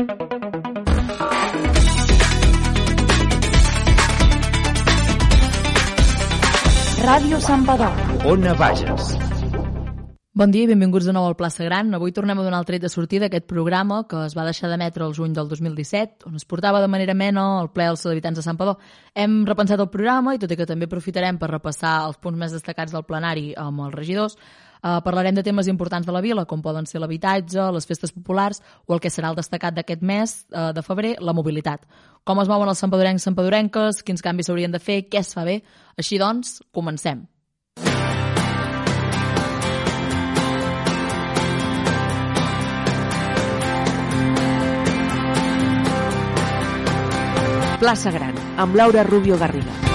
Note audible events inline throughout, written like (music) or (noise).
Ràdio Santpedor. Ona Bages. Bon dia i benvinguts de nou al Plaça Gran. Avui tornem a donar el tret de sortida d'aquest programa que es va deixar d'emetre el juny del 2017, on es portava de manera mena el ple als habitants de Sant Padó. Hem repensat el programa i tot i que també aprofitarem per repassar els punts més destacats del plenari amb els regidors, eh, parlarem de temes importants de la vila, com poden ser l'habitatge, les festes populars o el que serà el destacat d'aquest mes eh, de febrer, la mobilitat. Com es mouen els santpadorencs i santpadorenques, quins canvis s'haurien de fer, què es fa bé. Així doncs, comencem. Plaça Gran, amb Laura Rubio Garriga.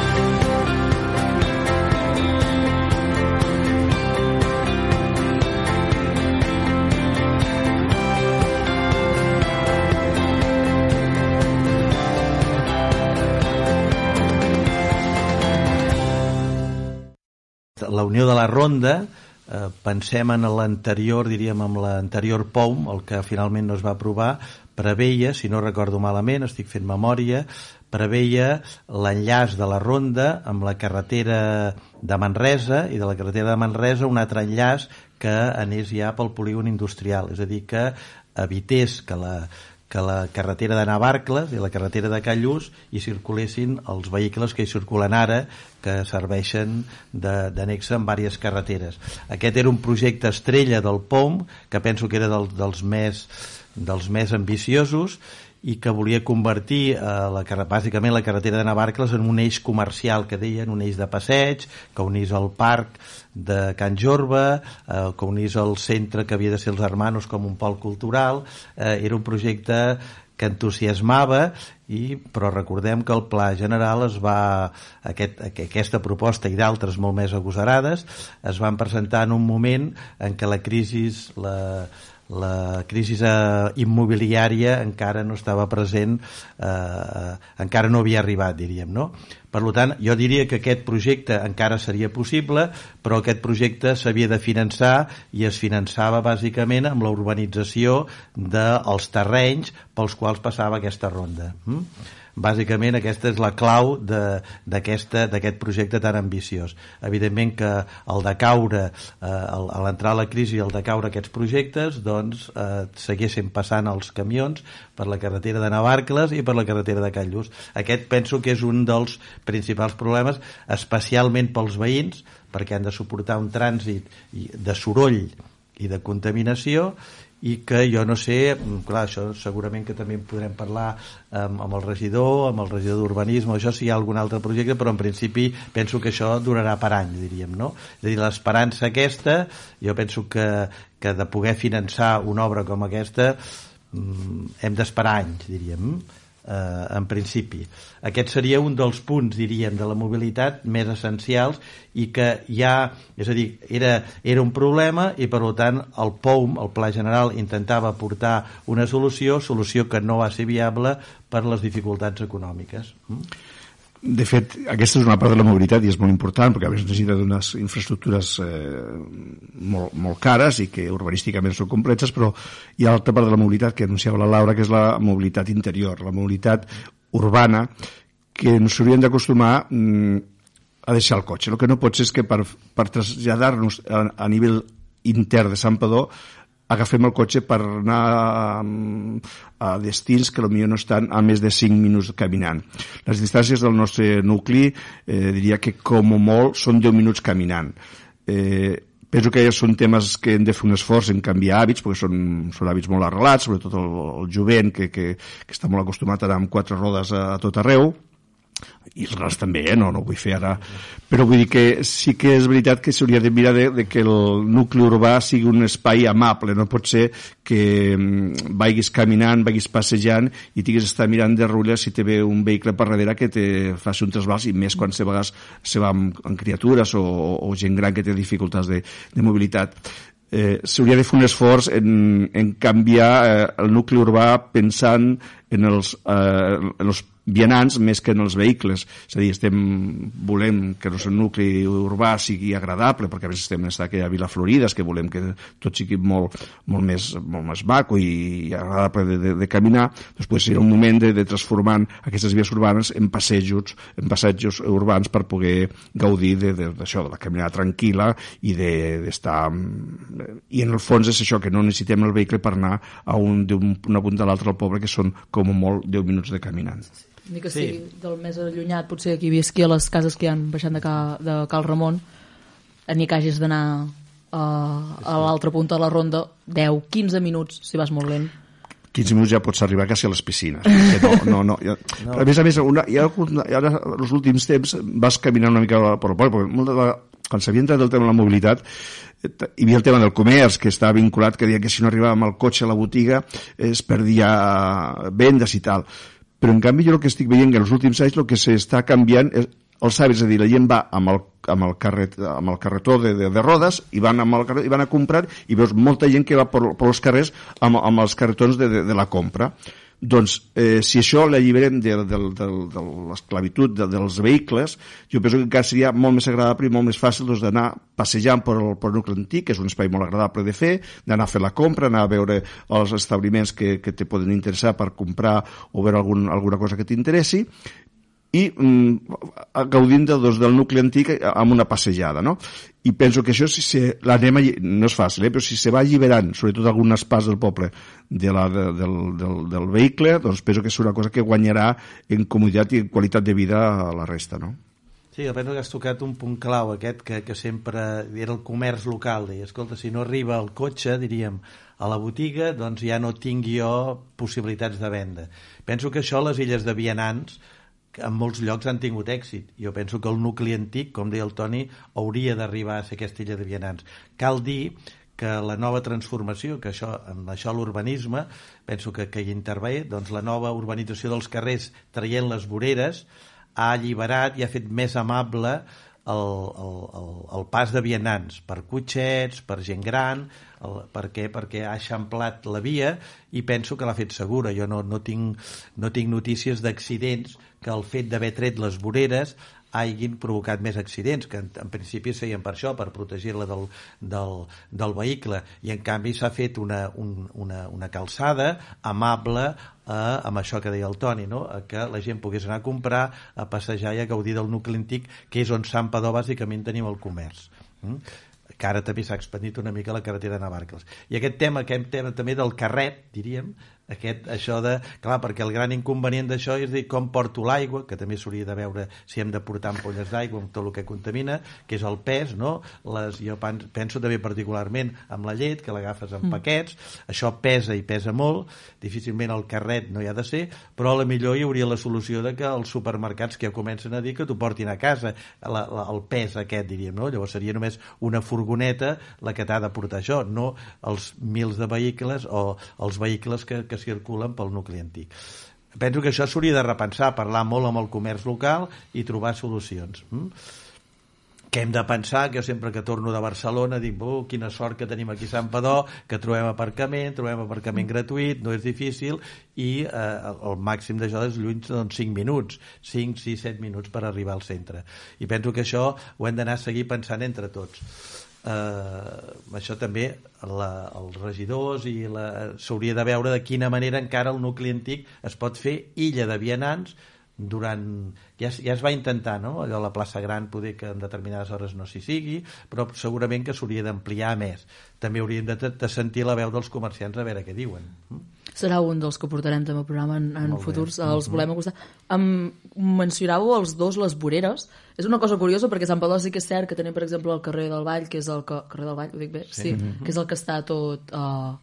La Unió de la Ronda eh, pensem en l'anterior, diríem en l'anterior POUM, el que finalment no es va aprovar, preveia, si no recordo malament, estic fent memòria, preveia l'enllaç de la Ronda amb la carretera de Manresa i de la carretera de Manresa un altre enllaç que anés ja pel polígon industrial, és a dir, que evités que la, que la carretera de Navarcles i la carretera de Callús hi circulessin els vehicles que hi circulen ara que serveixen d'annexa en diverses carreteres. Aquest era un projecte estrella del POM que penso que era del, dels, més, dels més ambiciosos i que volia convertir eh, la, bàsicament la carretera de Navarcles en un eix comercial que deien, un eix de passeig, que unís el parc de Can Jorba, eh, que unís el centre que havia de ser els Hermanos com un pol cultural, eh, era un projecte que entusiasmava i, però recordem que el pla general es va aquest, aquesta proposta i d'altres molt més agosarades es van presentar en un moment en què la crisi la, la crisi eh, immobiliària encara no estava present, eh, encara no havia arribat, diríem, no? Per tant, jo diria que aquest projecte encara seria possible, però aquest projecte s'havia de finançar i es finançava bàsicament amb la urbanització dels terrenys pels quals passava aquesta ronda. Mm? Bàsicament aquesta és la clau d'aquest projecte tan ambiciós. Evidentment que el de caure, eh, a l'entrar a la crisi, el de caure aquests projectes, doncs eh, seguissin passant els camions per la carretera de Navarcles i per la carretera de Callús. Aquest penso que és un dels principals problemes, especialment pels veïns, perquè han de suportar un trànsit de soroll i de contaminació i que jo no sé, clar, això segurament que també en podrem parlar amb, amb el regidor, amb el regidor d'urbanisme, això si hi ha algun altre projecte, però en principi penso que això durarà per any, diríem, no? És a dir, l'esperança aquesta, jo penso que, que de poder finançar una obra com aquesta mm, hem d'esperar anys, diríem eh, en principi. Aquest seria un dels punts, diríem, de la mobilitat més essencials i que ja, és a dir, era, era un problema i per tant el POUM, el Pla General, intentava portar una solució, solució que no va ser viable per les dificultats econòmiques. Mm? De fet, aquesta és una part de la mobilitat i és molt important perquè a més necessita d'unes infraestructures eh, molt, molt cares i que urbanísticament són complexes, però hi ha altra part de la mobilitat que anunciava la Laura, que és la mobilitat interior, la mobilitat urbana, que ens hauríem d'acostumar mm, a deixar el cotxe. El que no pot ser és que per, per traslladar-nos a, a nivell intern de Sant Padó agafem el cotxe per anar a destins que potser no estan a més de 5 minuts caminant. Les distàncies del nostre nucli eh, diria que com a molt són 10 minuts caminant. Eh, penso que són temes que hem de fer un esforç en canviar hàbits, perquè són, són hàbits molt arrelats, sobretot el, el jovent que, que, que està molt acostumat a anar amb quatre rodes a, a tot arreu, i els també, eh? no, no vull fer ara. Però vull dir que sí que és veritat que s'hauria de mirar de, de que el nucli urbà sigui un espai amable, no pot ser que mm, vagis caminant, vagis passejant i tinguis d'estar mirant de rulla si te ve un vehicle per darrere que te faci un trasbals i més quan se vegades se va amb, amb criatures o, o gent gran que té dificultats de, de mobilitat. Eh, s'hauria de fer un esforç en, en canviar eh, el nucli urbà pensant en els, eh, en els vianants més que en els vehicles. És a dir, estem, volem que el nostre nucli urbà sigui agradable, perquè a més estem en aquella Vila Florida, que volem que tot sigui molt, molt, més, molt més maco i agradable de, de, de caminar, doncs pues, serà un moment de, de transformar aquestes vies urbanes en passejos, en passejos urbans per poder gaudir d'això, de, de, de la caminada tranquil·la i d'estar... De, I en el fons és això, que no necessitem el vehicle per anar a un, d'una punta a l'altra del poble, que són com molt 10 minuts de caminant. Ni que sigui sí. del més allunyat, potser aquí visqui a les cases que hi han baixant de, Cal, de Cal Ramon, ni que hagis d'anar a, a l'altra punta de la ronda 10-15 minuts, si vas molt lent. 15 minuts ja pots arribar quasi a les piscines. No, no, no, ja, no. a més a més, una, hi ha, els últims temps vas caminant una mica per el poble, perquè molt de la, quan s'havia entrat el tema de la mobilitat, hi havia el tema del comerç, que està vinculat, que deia que si no arribàvem al cotxe a la botiga es perdia vendes i tal però en canvi jo el que estic veient que en els últims anys el que s'està canviant és els hàbits, és a dir, la gent va amb el, amb el, carret, amb el carretó de, de, de rodes i van, amb el, i van a comprar i veus molta gent que va per, per els carrers amb, amb els carretons de, de, de la compra. Doncs, eh, si això l'alliberem de, de, de, de l'esclavitud de, dels vehicles, jo penso que encara seria molt més agradable i molt més fàcil doncs, d'anar passejant per el, per el nucli antic, que és un espai molt agradable de fer, d'anar a fer la compra, anar a veure els establiments que, que te poden interessar per comprar o veure algun, alguna cosa que t'interessi, i mm, gaudint de, doncs, del nucli antic amb una passejada, no? I penso que això, si se, l'anem no és fàcil, eh? però si se va alliberant, sobretot algunes parts del poble, de la, de, del, del, del vehicle, doncs penso que és una cosa que guanyarà en comoditat i en qualitat de vida a la resta, no? Sí, jo penso que has tocat un punt clau aquest que, que sempre era el comerç local. Deia, escolta, si no arriba el cotxe, diríem, a la botiga, doncs ja no tinc jo possibilitats de venda. Penso que això les illes de vianants en molts llocs han tingut èxit. Jo penso que el nucli antic, com deia el Toni, hauria d'arribar a ser illa de vianants. Cal dir que la nova transformació, que això, amb això l'urbanisme, penso que, que hi intervé, doncs la nova urbanització dels carrers traient les voreres ha alliberat i ha fet més amable el, el, el, el pas de vianants per cotxets, per gent gran, el, per què? Perquè ha eixamplat la via i penso que l'ha fet segura. Jo no, no, tinc, no tinc notícies d'accidents que el fet d'haver tret les voreres hagin provocat més accidents, que en, en principi es feien per això, per protegir-la del, del, del vehicle, i en canvi s'ha fet una, un, una, una calçada amable eh, amb això que deia el Toni, no? a que la gent pogués anar a comprar, a passejar i a gaudir del nucli antic, que és on Sant Padó bàsicament tenim el comerç. Mm? que ara també s'ha expandit una mica la carretera de Navarcles. I aquest tema, aquest tema també del carret, diríem, aquest, això de... Clar, perquè el gran inconvenient d'això és dir com porto l'aigua, que també s'hauria de veure si hem de portar ampolles d'aigua amb tot el que contamina, que és el pes, no? Les, jo penso també particularment amb la llet, que l'agafes en mm. paquets, això pesa i pesa molt, difícilment el carret no hi ha de ser, però a la millor hi hauria la solució de que els supermercats que ja comencen a dir que t'ho portin a casa, la, la, el pes aquest, diríem, no? Llavors seria només una furgoneta la que t'ha de portar això, no els mils de vehicles o els vehicles que, que que circulen pel nucli antic. Penso que això s'hauria de repensar, parlar molt amb el comerç local i trobar solucions. Mm? que hem de pensar, que jo sempre que torno de Barcelona dic, oh, quina sort que tenim aquí a Sant Padó, que trobem aparcament, trobem aparcament gratuït, no és difícil, i eh, el màxim d'això és lluny doncs, 5 minuts, 5, 6, 7 minuts per arribar al centre. I penso que això ho hem d'anar a seguir pensant entre tots eh, això també la, els regidors i s'hauria de veure de quina manera encara el nucli antic es pot fer illa de vianants durant... Ja, ja es va intentar, no? Allò a la plaça Gran poder que en determinades hores no s'hi sigui, però segurament que s'hauria d'ampliar més. També hauríem de, de sentir la veu dels comerciants a veure què diuen. Mm? serà un dels que portarem també al programa en, en futurs, bé. els volem acostar. Em mencionàveu els dos les voreres. És una cosa curiosa perquè Sant Padó sí que és cert que tenim, per exemple, el carrer del Vall, que és el que... Carrer del Vall, ho dic bé? Sí, sí que és el que està tot... Uh,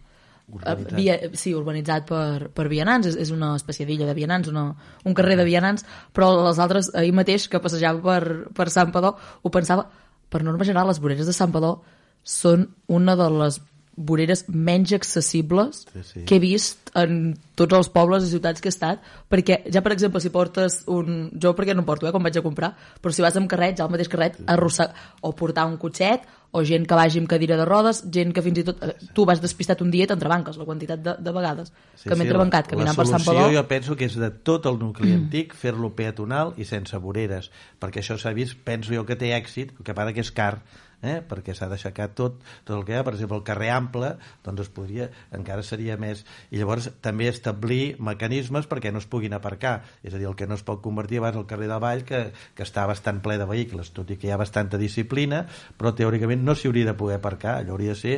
Urbanitzat. Via, sí, urbanitzat per, per vianants, és, és una espècie d'illa de vianants, una, un carrer de vianants, però les altres, ahir mateix que passejava per, per Sant Padó, ho pensava, per norma general, les voreres de Sant Padó són una de les voreres menys accessibles Sí, sí. que he vist en tots els pobles i ciutats que he estat, perquè ja, per exemple, si portes un... Jo perquè no porto, eh, quan vaig a comprar, però si vas amb carret, ja el mateix carret, arrosseg... o portar un cotxet, o gent que vagi amb cadira de rodes, gent que fins i tot... eh, Tu vas despistat un dia i t'entrebanques, la quantitat de, de vegades que m'he entrebancat caminant per Sant La Padó. solució jo penso que és de tot el nucli antic fer-lo peatonal i sense voreres, perquè això s'ha vist, penso jo que té èxit, el que passa que és car, eh? perquè s'ha d'aixecar tot, tot el que hi ha, per exemple el carrer ample doncs es podria, encara seria més. I llavors també establir mecanismes perquè no es puguin aparcar, és a dir el que no es pot convertir abans al carrer del Vall que, que està bastant ple de vehicles, tot i que hi ha bastanta disciplina, però teòricament no s'hi hauria de poder aparcar, allò hauria de ser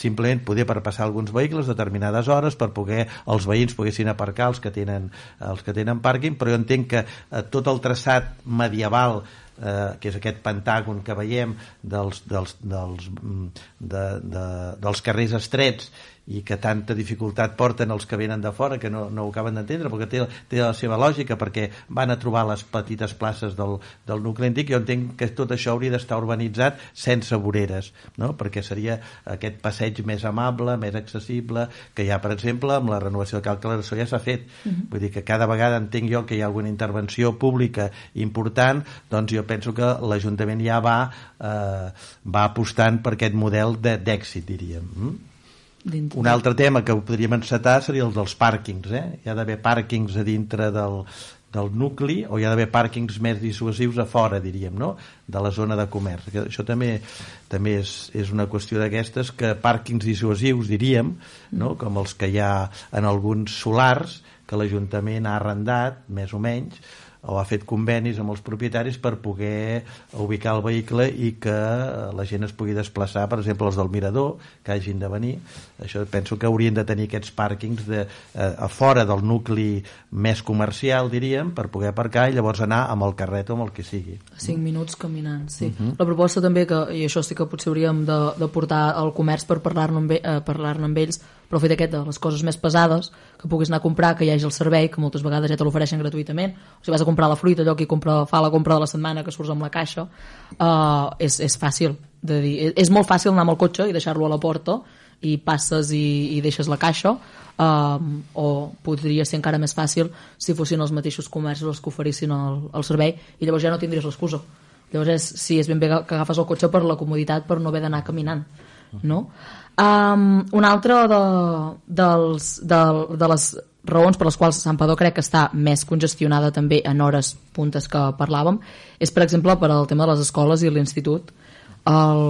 simplement poder per passar alguns vehicles determinades hores per poder els veïns poguessin aparcar els que tenen, els que tenen pàrquing, però jo entenc que eh, tot el traçat medieval eh, que és aquest pentàgon que veiem dels, dels, dels, mm, de, de, dels carrers estrets i que tanta dificultat porten els que venen de fora que no, no ho acaben d'entendre perquè té, té la seva lògica perquè van a trobar les petites places del, del nucli antic jo entenc que tot això hauria d'estar urbanitzat sense voreres no? perquè seria aquest passeig més amable més accessible que ja per exemple amb la renovació de Cal Clarasó ja s'ha fet vull dir que cada vegada entenc jo que hi ha alguna intervenció pública important doncs jo penso que l'Ajuntament ja va eh, va apostant per aquest model de- d'èxit diríem mm? Dintre. Un altre tema que podríem encetar seria el dels pàrquings. Eh? Hi ha d'haver pàrquings a dintre del, del nucli o hi ha d'haver pàrquings més dissuasius a fora, diríem, no? de la zona de comerç. Que Això també també és, és una qüestió d'aquestes que pàrquings dissuasius, diríem, no? com els que hi ha en alguns solars que l'Ajuntament ha arrendat, més o menys, o ha fet convenis amb els propietaris per poder ubicar el vehicle i que la gent es pugui desplaçar, per exemple, els del Mirador, que hagin de venir. Això penso que haurien de tenir aquests pàrquings de, eh, a fora del nucli més comercial, diríem, per poder aparcar i llavors anar amb el carret o amb el que sigui. 5 minuts caminant, sí. La proposta també, que, i això sí que potser hauríem de, de portar al comerç per parlar-ne amb, eh, parlar amb ells, però el fet aquest de les coses més pesades, que puguis anar a comprar, que hi hagi el servei, que moltes vegades ja te l'ofereixen gratuïtament, o si vas a comprar la fruita, allò que compra, fa la compra de la setmana, que surts amb la caixa, uh, és, és fàcil. De dir, és, molt fàcil anar amb el cotxe i deixar-lo a la porta, i passes i, i deixes la caixa, um, o podria ser encara més fàcil si fossin els mateixos comerços els que oferissin el, el servei, i llavors ja no tindries l'excusa. Llavors, és, sí, és ben bé que agafes el cotxe per la comoditat, per no haver d'anar caminant, no? Um, una altra de, dels, de, de les raons per les quals Sant Padó crec que està més congestionada també en hores puntes que parlàvem és, per exemple, per al tema de les escoles i l'institut. El,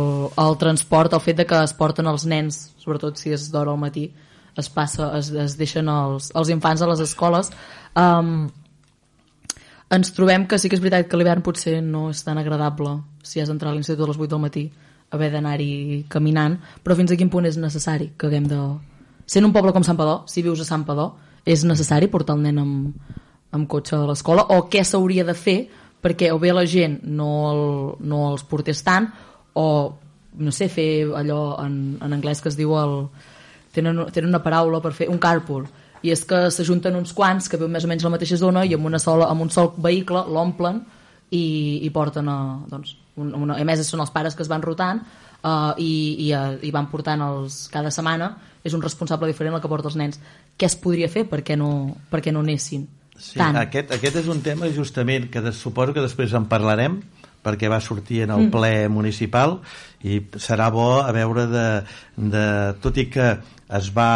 el transport, el fet de que es porten els nens, sobretot si és d'hora al matí, es, passa, es, es deixen els, els infants a les escoles. Um, ens trobem que sí que és veritat que l'hivern potser no és tan agradable si has d'entrar a l'institut a les 8 del matí haver d'anar-hi caminant però fins a quin punt és necessari que haguem de... sent un poble com Sant Padó si vius a Sant Padó és necessari portar el nen amb, amb cotxe a l'escola o què s'hauria de fer perquè o bé la gent no, el, no els portés tant o no sé, fer allò en, en anglès que es diu el, tenen, tenen una paraula per fer un carpool. I és que s'ajunten uns quants que viuen més o menys la mateixa zona i amb, una sola, amb un sol vehicle l'omplen i, i porten a, doncs, un, una, a més són els pares que es van rotant uh, i, i, uh, i van portant els, cada setmana és un responsable diferent el que porta els nens. Què es podria fer perquè no, perquè no anessin Sí, tant? aquest, aquest és un tema justament que de, suposo que després en parlarem perquè va sortir en el ple municipal i serà bo a veure de, de tot i que es va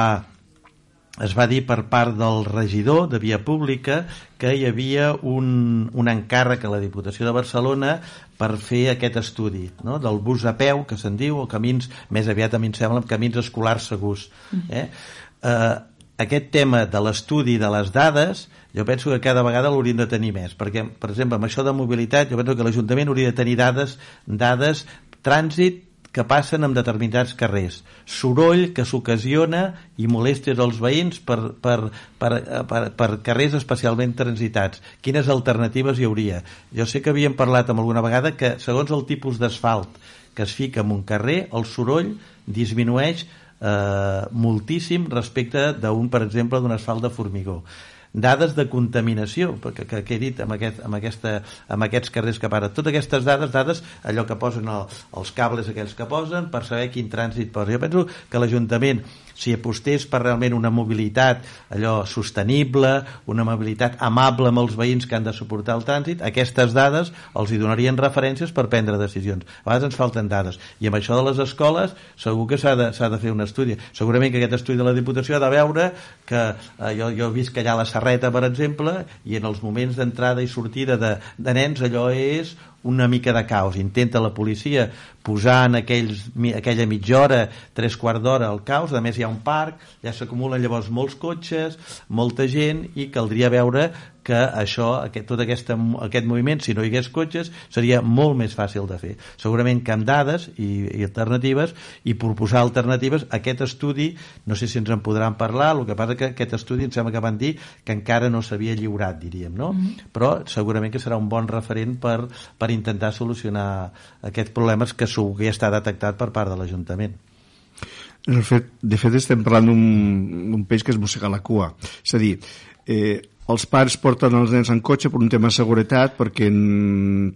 es va dir per part del regidor de Via Pública que hi havia un, un encàrrec a la Diputació de Barcelona per fer aquest estudi no? del bus a peu, que se'n diu, o camins, més aviat a mi em sembla, camins escolars segurs. Eh? Eh, aquest tema de l'estudi de les dades jo penso que cada vegada l'hauríem de tenir més perquè, per exemple, amb això de mobilitat jo penso que l'Ajuntament hauria de tenir dades dades, trànsit que passen en determinats carrers. Soroll que s'ocasiona i molestes als veïns per, per, per, per, per carrers especialment transitats. Quines alternatives hi hauria? Jo sé que havíem parlat amb alguna vegada que segons el tipus d'asfalt que es fica en un carrer el soroll disminueix eh, moltíssim respecte d'un, per exemple, d'un asfalt de formigó. Dades de contaminació, que, que, que he dit amb, aquest, amb, aquesta, amb aquests carrers que para. Totes aquestes dades, dades, allò que posen el, els cables aquells que posen, per saber quin trànsit posa. Jo penso que l'Ajuntament si apostés per realment una mobilitat allò sostenible, una mobilitat amable amb els veïns que han de suportar el trànsit, aquestes dades els hi donarien referències per prendre decisions. A vegades ens falten dades. I amb això de les escoles segur que s'ha de, de fer un estudi. Segurament que aquest estudi de la Diputació ha de veure que eh, jo, jo he vist que allà a la Serreta, per exemple, i en els moments d'entrada i sortida de, de nens allò és una mica de caos. Intenta la policia posar en aquells, aquella mitja hora, tres quarts d'hora al caos, a més hi ha un parc, ja s'acumulen llavors molts cotxes, molta gent i caldria veure que això, aquest, tot aquesta, aquest moviment, si no hi hagués cotxes, seria molt més fàcil de fer. Segurament que amb dades i, i alternatives i proposar alternatives, aquest estudi, no sé si ens en podran parlar, el que passa que aquest estudi em sembla que van dir que encara no s'havia lliurat, diríem, no? Mm -hmm. Però segurament que serà un bon referent per, per intentar solucionar aquests problemes que segur que ja està detectat per part de l'Ajuntament. En fet, de fet, estem parlant d'un peix que es mossega la cua. És a dir, eh, els pares porten els nens en cotxe per un tema de seguretat perquè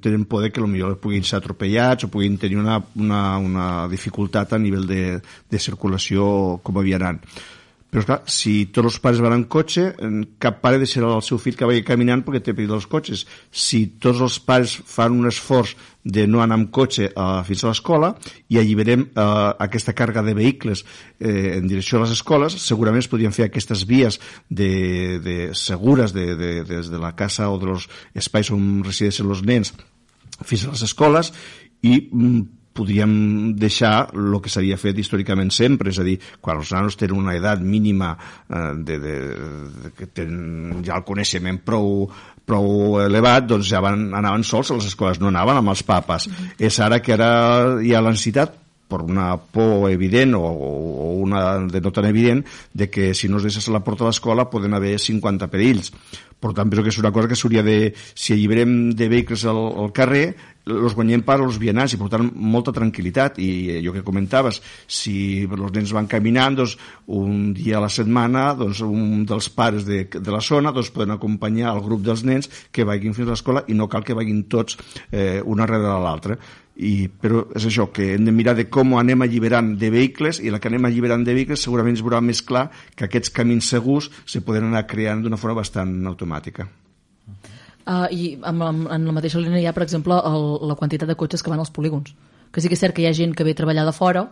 tenen por que potser puguin ser atropellats o puguin tenir una, una, una dificultat a nivell de, de circulació com a vianant. Però, clar, si tots els pares van en cotxe, cap pare deixarà el seu fill que vagi caminant perquè té perill dels cotxes. Si tots els pares fan un esforç de no anar amb cotxe eh, fins a l'escola i alliberem eh, aquesta càrrega de vehicles eh, en direcció a les escoles, segurament es podrien fer aquestes vies de, de segures de, de, des de la casa o dels espais on resideixen els nens fins a les escoles i podríem deixar el que s'havia fet històricament sempre, és a dir, quan els nanos tenen una edat mínima eh, de, de, de, que tenen ja el coneixement prou, prou elevat, doncs ja van, anaven sols a les escoles, no anaven amb els papes. Mm -hmm. És ara que ara hi ha la necessitat per una por evident o, o una de no tan evident de que si no es deixes a la porta de l'escola poden haver 50 perills. Per tant, penso que és una cosa que s'hauria de... Si alliberem de vehicles al, al carrer, els guanyem per als vianants i per tant molta tranquil·litat i allò que comentaves si els nens van caminant doncs, un dia a la setmana doncs, un dels pares de, de la zona doncs, poden acompanyar el grup dels nens que vagin fins a l'escola i no cal que vagin tots eh, una darrere l'altra i, però és això, que hem de mirar de com anem alliberant de vehicles i la que anem alliberant de vehicles segurament es veurà més clar que aquests camins segurs se poden anar creant d'una forma bastant automàtica. Uh, I amb, amb, en la mateixa línia hi ha, per exemple, el, la quantitat de cotxes que van als polígons. Que sí que és cert que hi ha gent que ve a treballar de fora,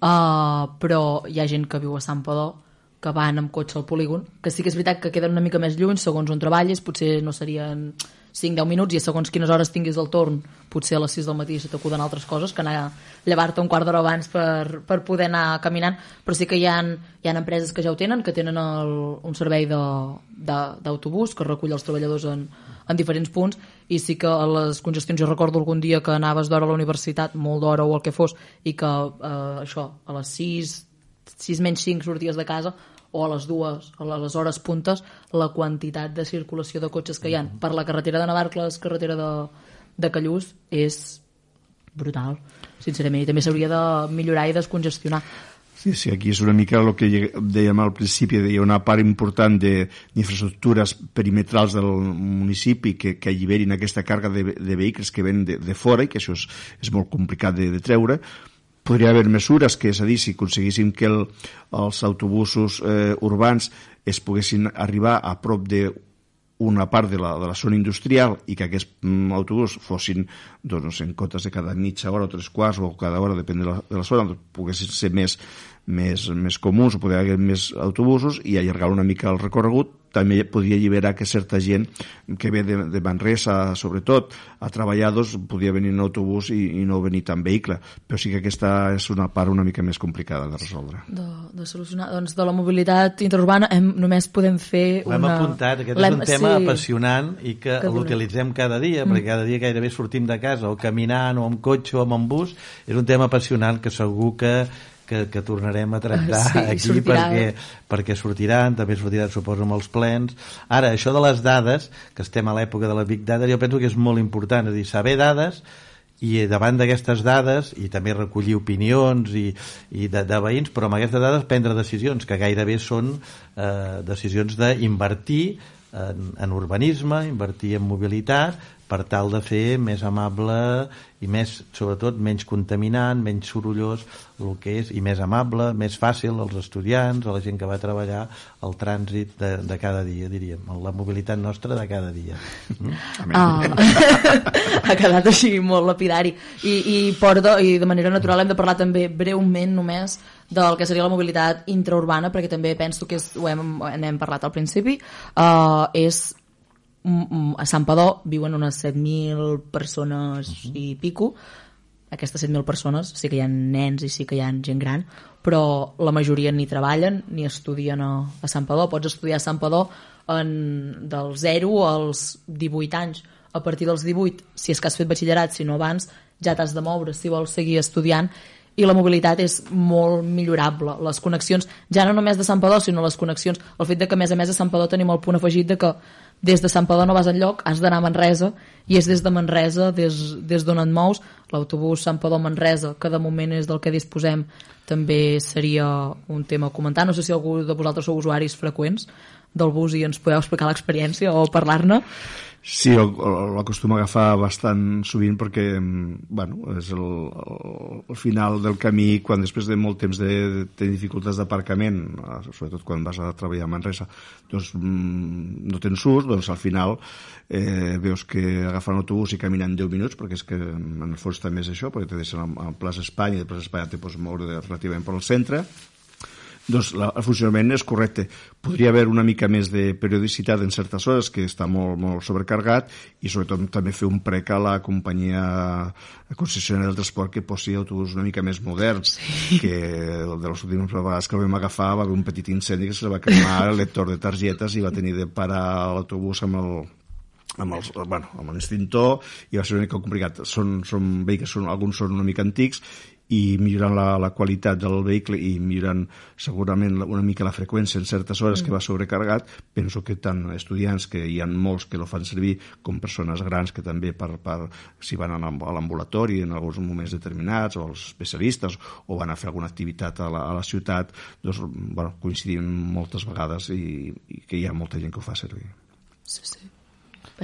uh, però hi ha gent que viu a Sant Padó que van amb cotxe al polígon, que sí que és veritat que queden una mica més lluny segons on treballes, potser no serien 5-10 minuts i segons quines hores tinguis el torn, potser a les 6 del matí se t'acuden altres coses que anar a llevar-te un quart d'hora abans per, per poder anar caminant, però sí que hi ha, hi ha empreses que ja ho tenen, que tenen el, un servei d'autobús que recull els treballadors en, en diferents punts i sí que a les congestions, jo recordo algun dia que anaves d'hora a la universitat, molt d'hora o el que fos, i que eh, això, a les 6, 6 menys 5 sorties de casa, o a les dues, a les hores puntes, la quantitat de circulació de cotxes que hi ha mm -hmm. per la carretera de Navarcles, carretera de, de Callús, és brutal, sincerament. I també s'hauria de millorar i descongestionar. Sí, sí, aquí és una mica el que dèiem al principi, hi ha una part important d'infraestructures perimetrals del municipi que, que alliberin aquesta càrrega de, de vehicles que ven de, de fora i que això és, és molt complicat de, de treure, podria haver mesures que, és a dir, si aconseguíssim que el, els autobusos eh, urbans es poguessin arribar a prop de una part de la, de la zona industrial i que aquests mm, autobús fossin doncs, no sé, en comptes de cada mitja hora o tres quarts o cada hora, depèn de la, de la zona, doncs, poguessin ser més, més, més comuns o poder haver més autobusos i allargar una mica el recorregut també podria alliberar que certa gent que ve de, de Manresa, sobretot, a treballar, doncs, podia venir en autobús i, i no venir tan vehicle. Però sí que aquesta és una part una mica més complicada de resoldre. De, de solucionar. Doncs de la mobilitat interurbana hem, només podem fer una... L'hem apuntat, aquest és un tema sí. apassionant i que, que l'utilitzem cada dia, mm. perquè cada dia gairebé sortim de casa o caminant o amb cotxe o amb bus. És un tema apassionant que segur que que, que tornarem a (laughs) tractar sí, aquí sortirà. perquè, perquè sortiran, també sortiran suposo amb els plens. Ara, això de les dades, que estem a l'època de la Big Data, jo penso que és molt important, és a dir, saber dades i davant d'aquestes dades i també recollir opinions i, i de, de veïns, però amb aquestes dades prendre decisions que gairebé són eh, decisions d'invertir en, en urbanisme, invertir en mobilitat, per tal de fer més amable i més, sobretot, menys contaminant, menys sorollós, el que és, i més amable, més fàcil als estudiants, a la gent que va treballar, el trànsit de, de cada dia, diríem, la mobilitat nostra de cada dia. Mm? (laughs) Ah. (laughs) ha quedat així molt lapidari. I, i, porto, I de manera natural hem de parlar també breument només del que seria la mobilitat intraurbana, perquè també penso que és, ho hem, hem parlat al principi, uh, és a Sant Padó viuen unes 7.000 persones uh -huh. i pico. Aquestes 7.000 persones sí que hi ha nens i sí que hi ha gent gran però la majoria ni treballen ni estudien a, a Sant Padó pots estudiar a Sant Padó en, del 0 als 18 anys. A partir dels 18 si és que has fet batxillerat, si no abans ja t'has de moure si vols seguir estudiant. I la mobilitat és molt millorable. Les connexions, ja no només de Sant Padó, sinó les connexions, el fet de que a més a més a Sant Padó tenim el punt afegit de que des de Sant Padó no vas enlloc, has d'anar a Manresa i és des de Manresa, des, des d'on et mous l'autobús Sant Padó-Manresa que de moment és del que disposem també seria un tema a comentar. No sé si algú de vosaltres sou usuaris freqüents del bus i ens podeu explicar l'experiència o parlar-ne Sí, l'acostumo a agafar bastant sovint perquè mm, bueno, és el, el, final del camí quan després de molt temps de, de tenir dificultats d'aparcament, sobretot quan vas a treballar a Manresa, doncs mm, no tens ús, doncs al final eh, veus que agafant l'autobús i caminant 10 minuts, perquè és que en el fons també és això, perquè te deixen a Plaça Espanya i de Plaça Espanya te pots moure relativament per al centre, doncs la, el funcionament és correcte. Podria haver una mica més de periodicitat en certes hores, que està molt, molt sobrecargat, i sobretot també fer un prec a la companyia concessionària del transport que posi autobús una mica més moderns, sí. que de les últimes vegades que el vam agafar va haver un petit incendi que se va cremar el lector de targetes i va tenir de parar l'autobús amb el, amb, els, bueno, amb l'extintor i va ser una mica complicat. Són, són vehicles, són, alguns són una mica antics i millorant la, la qualitat del vehicle i millorant segurament una mica la freqüència en certes hores mm. que va sobrecarregat, penso que tant estudiants, que hi ha molts que lo fan servir, com persones grans que també per, per si van a l'ambulatori en alguns moments determinats, o els especialistes, o van a fer alguna activitat a la, a la ciutat, doncs, bueno, coincidim moltes vegades i, i que hi ha molta gent que ho fa servir. Sí, sí.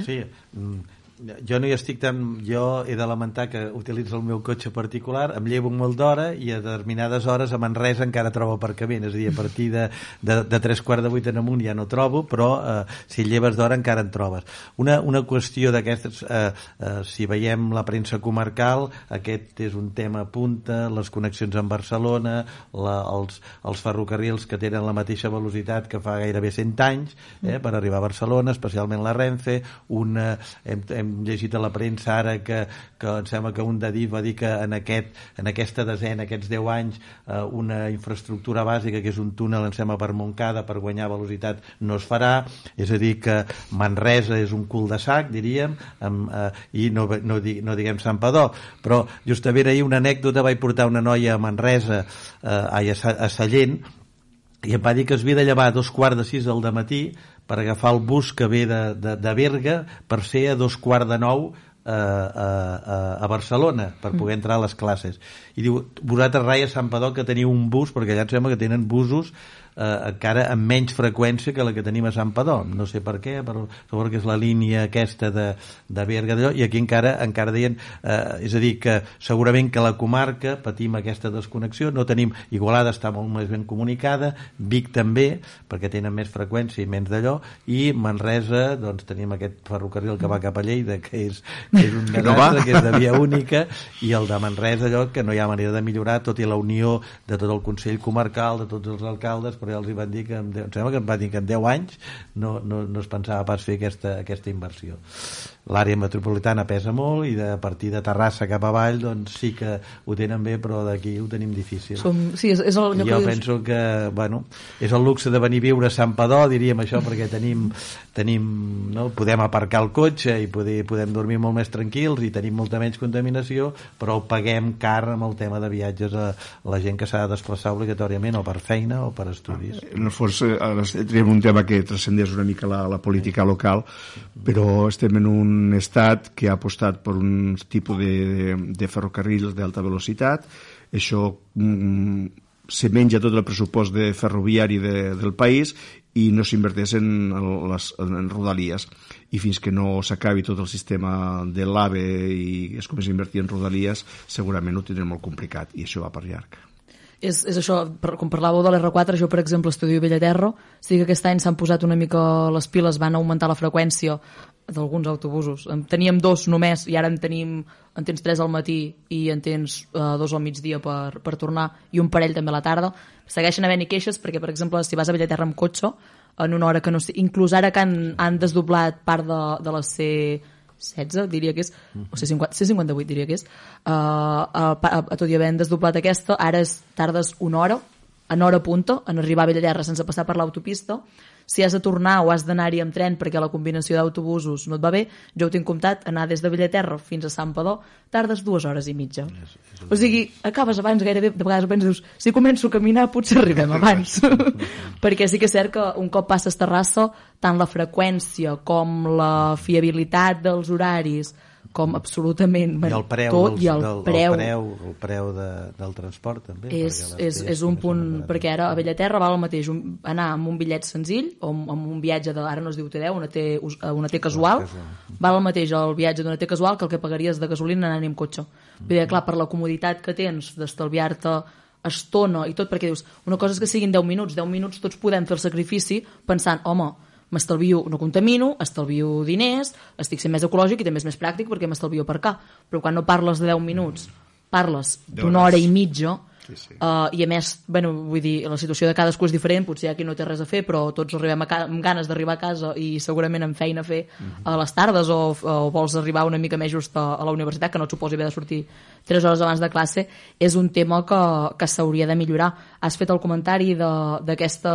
Sí, mm, jo no hi estic tan... Jo he de lamentar que utilitzo el meu cotxe particular, em llevo molt d'hora i a determinades hores a Manresa encara trobo aparcament, és a dir, a partir de, de, de tres quarts de vuit en amunt ja no trobo, però eh, si lleves d'hora encara en trobes. Una, una qüestió d'aquestes, eh, eh, si veiem la premsa comarcal, aquest és un tema punta, les connexions amb Barcelona, la, els, els ferrocarrils que tenen la mateixa velocitat que fa gairebé 100 anys eh, per arribar a Barcelona, especialment la Renfe, una, hem, hem hem llegit a la premsa ara que, que em sembla que un d'Adif va dir que en, aquest, en aquesta desena, aquests 10 anys, eh, una infraestructura bàsica que és un túnel, em sembla, per Montcada per guanyar velocitat no es farà, és a dir que Manresa és un cul de sac, diríem, amb, eh, i no, no, no diguem Sant Padó, però justament ahir una anècdota vaig portar una noia a Manresa, eh, a, a Sallent, i em va dir que es havia de llevar a dos quarts de sis del matí per agafar el bus que ve de, de, de Berga per ser a dos quarts de nou a, a, a Barcelona per poder mm. entrar a les classes i diu, vosaltres rai a Sant Padó que teniu un bus perquè allà em sembla que tenen busos eh, encara amb menys freqüència que la que tenim a Sant Padó. No sé per què, però suposo que és la línia aquesta de, de Berga d'allò, i aquí encara encara deien, eh, és a dir, que segurament que la comarca patim aquesta desconnexió, no tenim, Igualada està molt més ben comunicada, Vic també, perquè tenen més freqüència i menys d'allò, i Manresa, doncs tenim aquest ferrocarril que va cap a Lleida, que és, que és un desastre, que és de via única, i el de Manresa, allò que no hi ha manera de millorar, tot i la unió de tot el Consell Comarcal, de tots els alcaldes, però ja els hi van dir que en 10, em sembla que em van dir que en 10 anys no, no, no es pensava pas fer aquesta, aquesta inversió l'àrea metropolitana pesa molt i de partir de Terrassa cap avall doncs sí que ho tenen bé però d'aquí ho tenim difícil Som, sí, és, és el, jo que penso que bueno, és el luxe de venir a viure a Sant Padó diríem això perquè tenim, tenim no? podem aparcar el cotxe i poder, podem dormir molt més tranquils i tenim molta menys contaminació però ho paguem car amb el tema de viatges a la gent que s'ha de desplaçar obligatòriament o per feina o per estudis en el fons eh, tenim un tema que transcendeix una mica la, la política local però estem en un estat que ha apostat per un tipus de, de, de ferrocarrils d'alta velocitat. Això mm, se menja tot el pressupost de ferroviari de, del país i no s'inverteix en, les, en rodalies. I fins que no s'acabi tot el sistema de l'AVE i es comenci a invertir en rodalies segurament ho tindrem molt complicat i això va per llarg és, és això, per, com parlàveu de l'R4, jo per exemple estudio a Bellaterro, sí que aquest any s'han posat una mica les piles, van augmentar la freqüència d'alguns autobusos. En teníem dos només i ara en tenim, en tens tres al matí i en tens uh, dos al migdia per, per tornar i un parell també a la tarda. Segueixen havent-hi queixes perquè, per exemple, si vas a Bellaterra amb cotxe, en una hora que no sé, inclús ara que han, han desdoblat part de, de la C 16, diria que és, o C50, C58 diria que és, uh, a, a, a tot i havent desdoblat aquesta, ara és tardes una hora, en hora punta, en arribar a Bellallerra sense passar per l'autopista, si has de tornar o has d'anar-hi amb tren perquè la combinació d'autobusos no et va bé, jo ho tinc comptat, anar des de Bellaterra fins a Sant Padó, tardes dues hores i mitja. És, és o sigui, acabes abans gairebé, de vegades penses, si començo a caminar potser arribem abans. (laughs) perquè sí que és cert que un cop passes Terrassa, tant la freqüència com la fiabilitat dels horaris, com absolutament I el preu, tot, dels, i el del, preu, el preu, el preu de, del transport també és, és, és un punt, perquè ara a Bellaterra val el mateix un, anar amb un bitllet senzill o amb un viatge de, ara no es diu T10 una T, una T casual, val el mateix el viatge d'una T casual que el que pagaries de gasolina anant amb cotxe. Mm. Vull dir, clar, per la comoditat que tens d'estalviar-te estona i tot, perquè dius, una cosa és que siguin 10 minuts, 10 minuts tots podem fer el sacrifici pensant, home, m'estalvio, no contamino, estalvio diners, estic sent més ecològic i també és més pràctic perquè m'estalvio per cá. Però quan no parles de 10 minuts, parles d'una hora i mitja, Sí, sí. Uh, I a més, bueno, vull dir, la situació de cadascú és diferent, potser aquí no té res a fer, però tots arribem a amb ganes d'arribar a casa i segurament amb feina a fer uh -huh. a les tardes o, o vols arribar una mica més just a, a la universitat, que no et suposi haver de sortir 3 hores abans de classe, és un tema que, que s'hauria de millorar. Has fet el comentari d'aquesta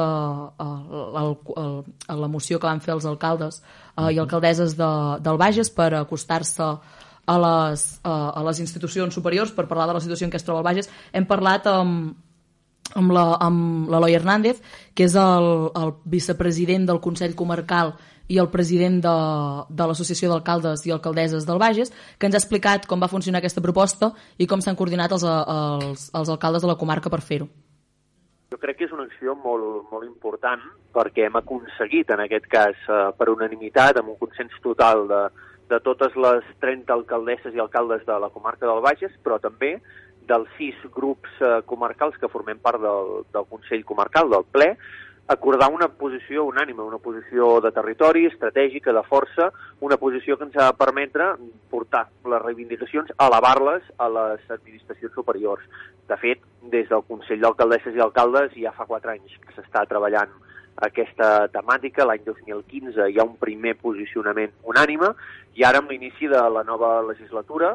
uh, la moció que van fer els alcaldes uh, i alcaldesses de, del Bages per acostar-se a les, a, les institucions superiors per parlar de la situació en què es troba el Bages. Hem parlat amb, amb l'Eloi Hernández, que és el, el vicepresident del Consell Comarcal i el president de, de l'Associació d'Alcaldes i Alcaldesses del Bages, que ens ha explicat com va funcionar aquesta proposta i com s'han coordinat els, els, els alcaldes de la comarca per fer-ho. Jo crec que és una acció molt, molt important perquè hem aconseguit, en aquest cas, eh, per unanimitat, amb un consens total de, de totes les 30 alcaldesses i alcaldes de la comarca del Bages, però també dels sis grups eh, comarcals que formem part del, del Consell Comarcal, del ple, acordar una posició unànime, una posició de territori, estratègica, de força, una posició que ens ha de permetre portar les reivindicacions, elevar-les a les administracions superiors. De fet, des del Consell d'Alcaldesses i Alcaldes ja fa quatre anys que s'està treballant aquesta temàtica. L'any 2015 hi ha un primer posicionament unànime i ara amb l'inici de la nova legislatura,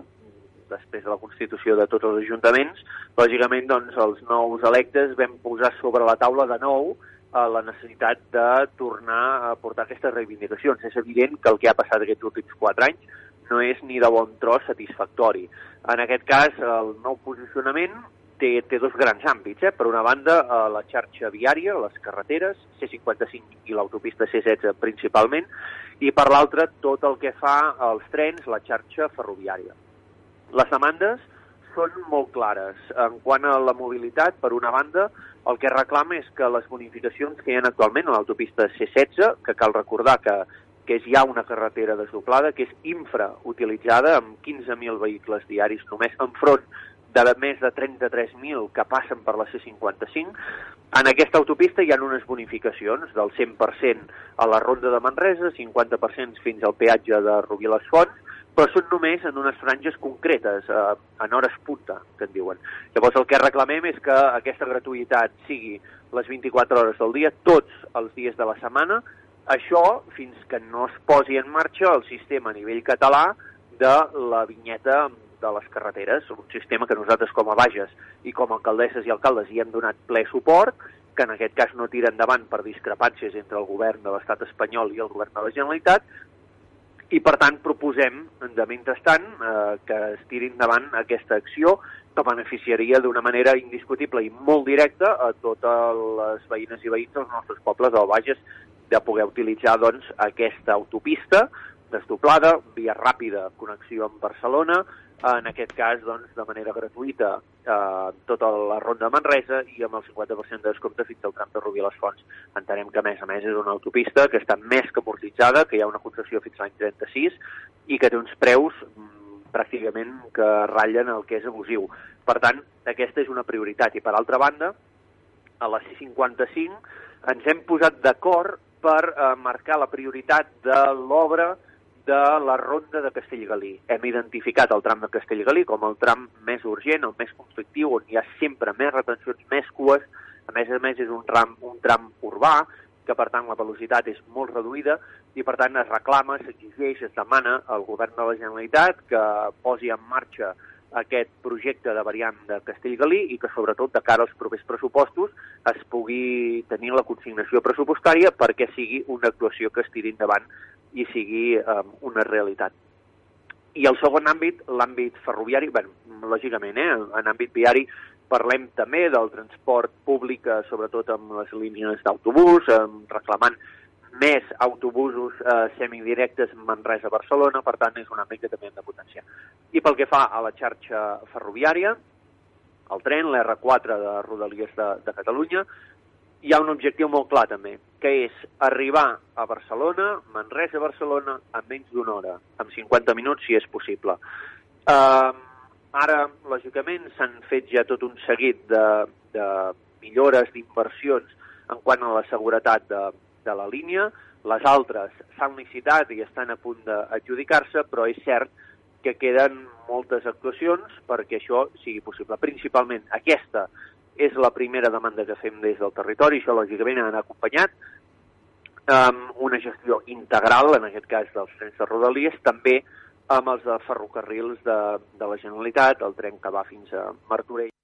després de la constitució de tots els ajuntaments, lògicament doncs, els nous electes vam posar sobre la taula de nou eh, la necessitat de tornar a portar aquestes reivindicacions. És evident que el que ha passat aquests últims quatre anys no és ni de bon tros satisfactori. En aquest cas, el nou posicionament té, té dos grans àmbits. Eh? Per una banda, eh, la xarxa viària, les carreteres, C55 i l'autopista C16 principalment, i per l'altra, tot el que fa als trens, la xarxa ferroviària. Les demandes són molt clares. En quant a la mobilitat, per una banda, el que reclama és que les bonificacions que hi ha actualment a l'autopista C16, que cal recordar que que és ja una carretera desdoblada, que és infrautilitzada amb 15.000 vehicles diaris només enfront de més de 33.000 que passen per la C55. En aquesta autopista hi ha unes bonificacions del 100% a la ronda de Manresa, 50% fins al peatge de Rubí les Fonts, però són només en unes franges concretes, eh, en hores punta, que en diuen. Llavors el que reclamem és que aquesta gratuïtat sigui les 24 hores del dia, tots els dies de la setmana, això fins que no es posi en marxa el sistema a nivell català de la vinyeta de les carreteres, un sistema que nosaltres com a Bages i com a alcaldesses i alcaldes hi hem donat ple suport, que en aquest cas no tira endavant per discrepàncies entre el govern de l'estat espanyol i el govern de la Generalitat, i per tant proposem, de mentrestant, eh, que es tiri endavant aquesta acció que beneficiaria d'una manera indiscutible i molt directa a totes les veïnes i veïns dels nostres pobles del Bages de poder utilitzar doncs, aquesta autopista desdoblada, via ràpida, connexió amb Barcelona, en aquest cas doncs, de manera gratuïta eh, tota la ronda de Manresa i amb el 50% de descompte fins al tram de Rubí les Fonts. Entenem que, a més a més, és una autopista que està més que amortitzada, que hi ha una concessió fins l'any 36 i que té uns preus mm, pràcticament que ratllen el que és abusiu. Per tant, aquesta és una prioritat. I, per altra banda, a la C55 ens hem posat d'acord per eh, marcar la prioritat de l'obra de la ronda de Castellgalí. Hem identificat el tram de Castellgalí com el tram més urgent, el més conflictiu, on hi ha sempre més retencions, més cues. A més a més, és un tram, un tram urbà, que per tant la velocitat és molt reduïda i per tant es reclama, s'exigeix, es demana al govern de la Generalitat que posi en marxa aquest projecte de variant de Castellgalí i que sobretot de cara als propers pressupostos es pugui tenir la consignació pressupostària perquè sigui una actuació que es tiri endavant i sigui eh, una realitat. I el segon àmbit, l'àmbit ferroviari, bueno, lògicament, eh, en àmbit viari parlem també del transport públic, eh, sobretot amb les línies d'autobús, eh, reclamant més autobusos eh, semidirectes Manresa-Barcelona, per tant és un àmbit que també hem de potenciar. I pel que fa a la xarxa ferroviària, el tren, l'R4 de Rodalies de, de Catalunya, hi ha un objectiu molt clar també, que és arribar a Barcelona, Manresa-Barcelona, en menys d'una hora, amb 50 minuts si és possible. Uh, ara, lògicament, s'han fet ja tot un seguit de, de millores, d'inversions en quant a la seguretat de, de la línia, les altres s'han licitat i estan a punt d'adjudicar-se, però és cert que queden moltes actuacions perquè això sigui possible. Principalment aquesta és la primera demanda que fem des del territori, això lògicament ha acompanyat amb una gestió integral, en aquest cas dels trens de Rodalies, també amb els de ferrocarrils de, de la Generalitat, el tren que va fins a Martorell.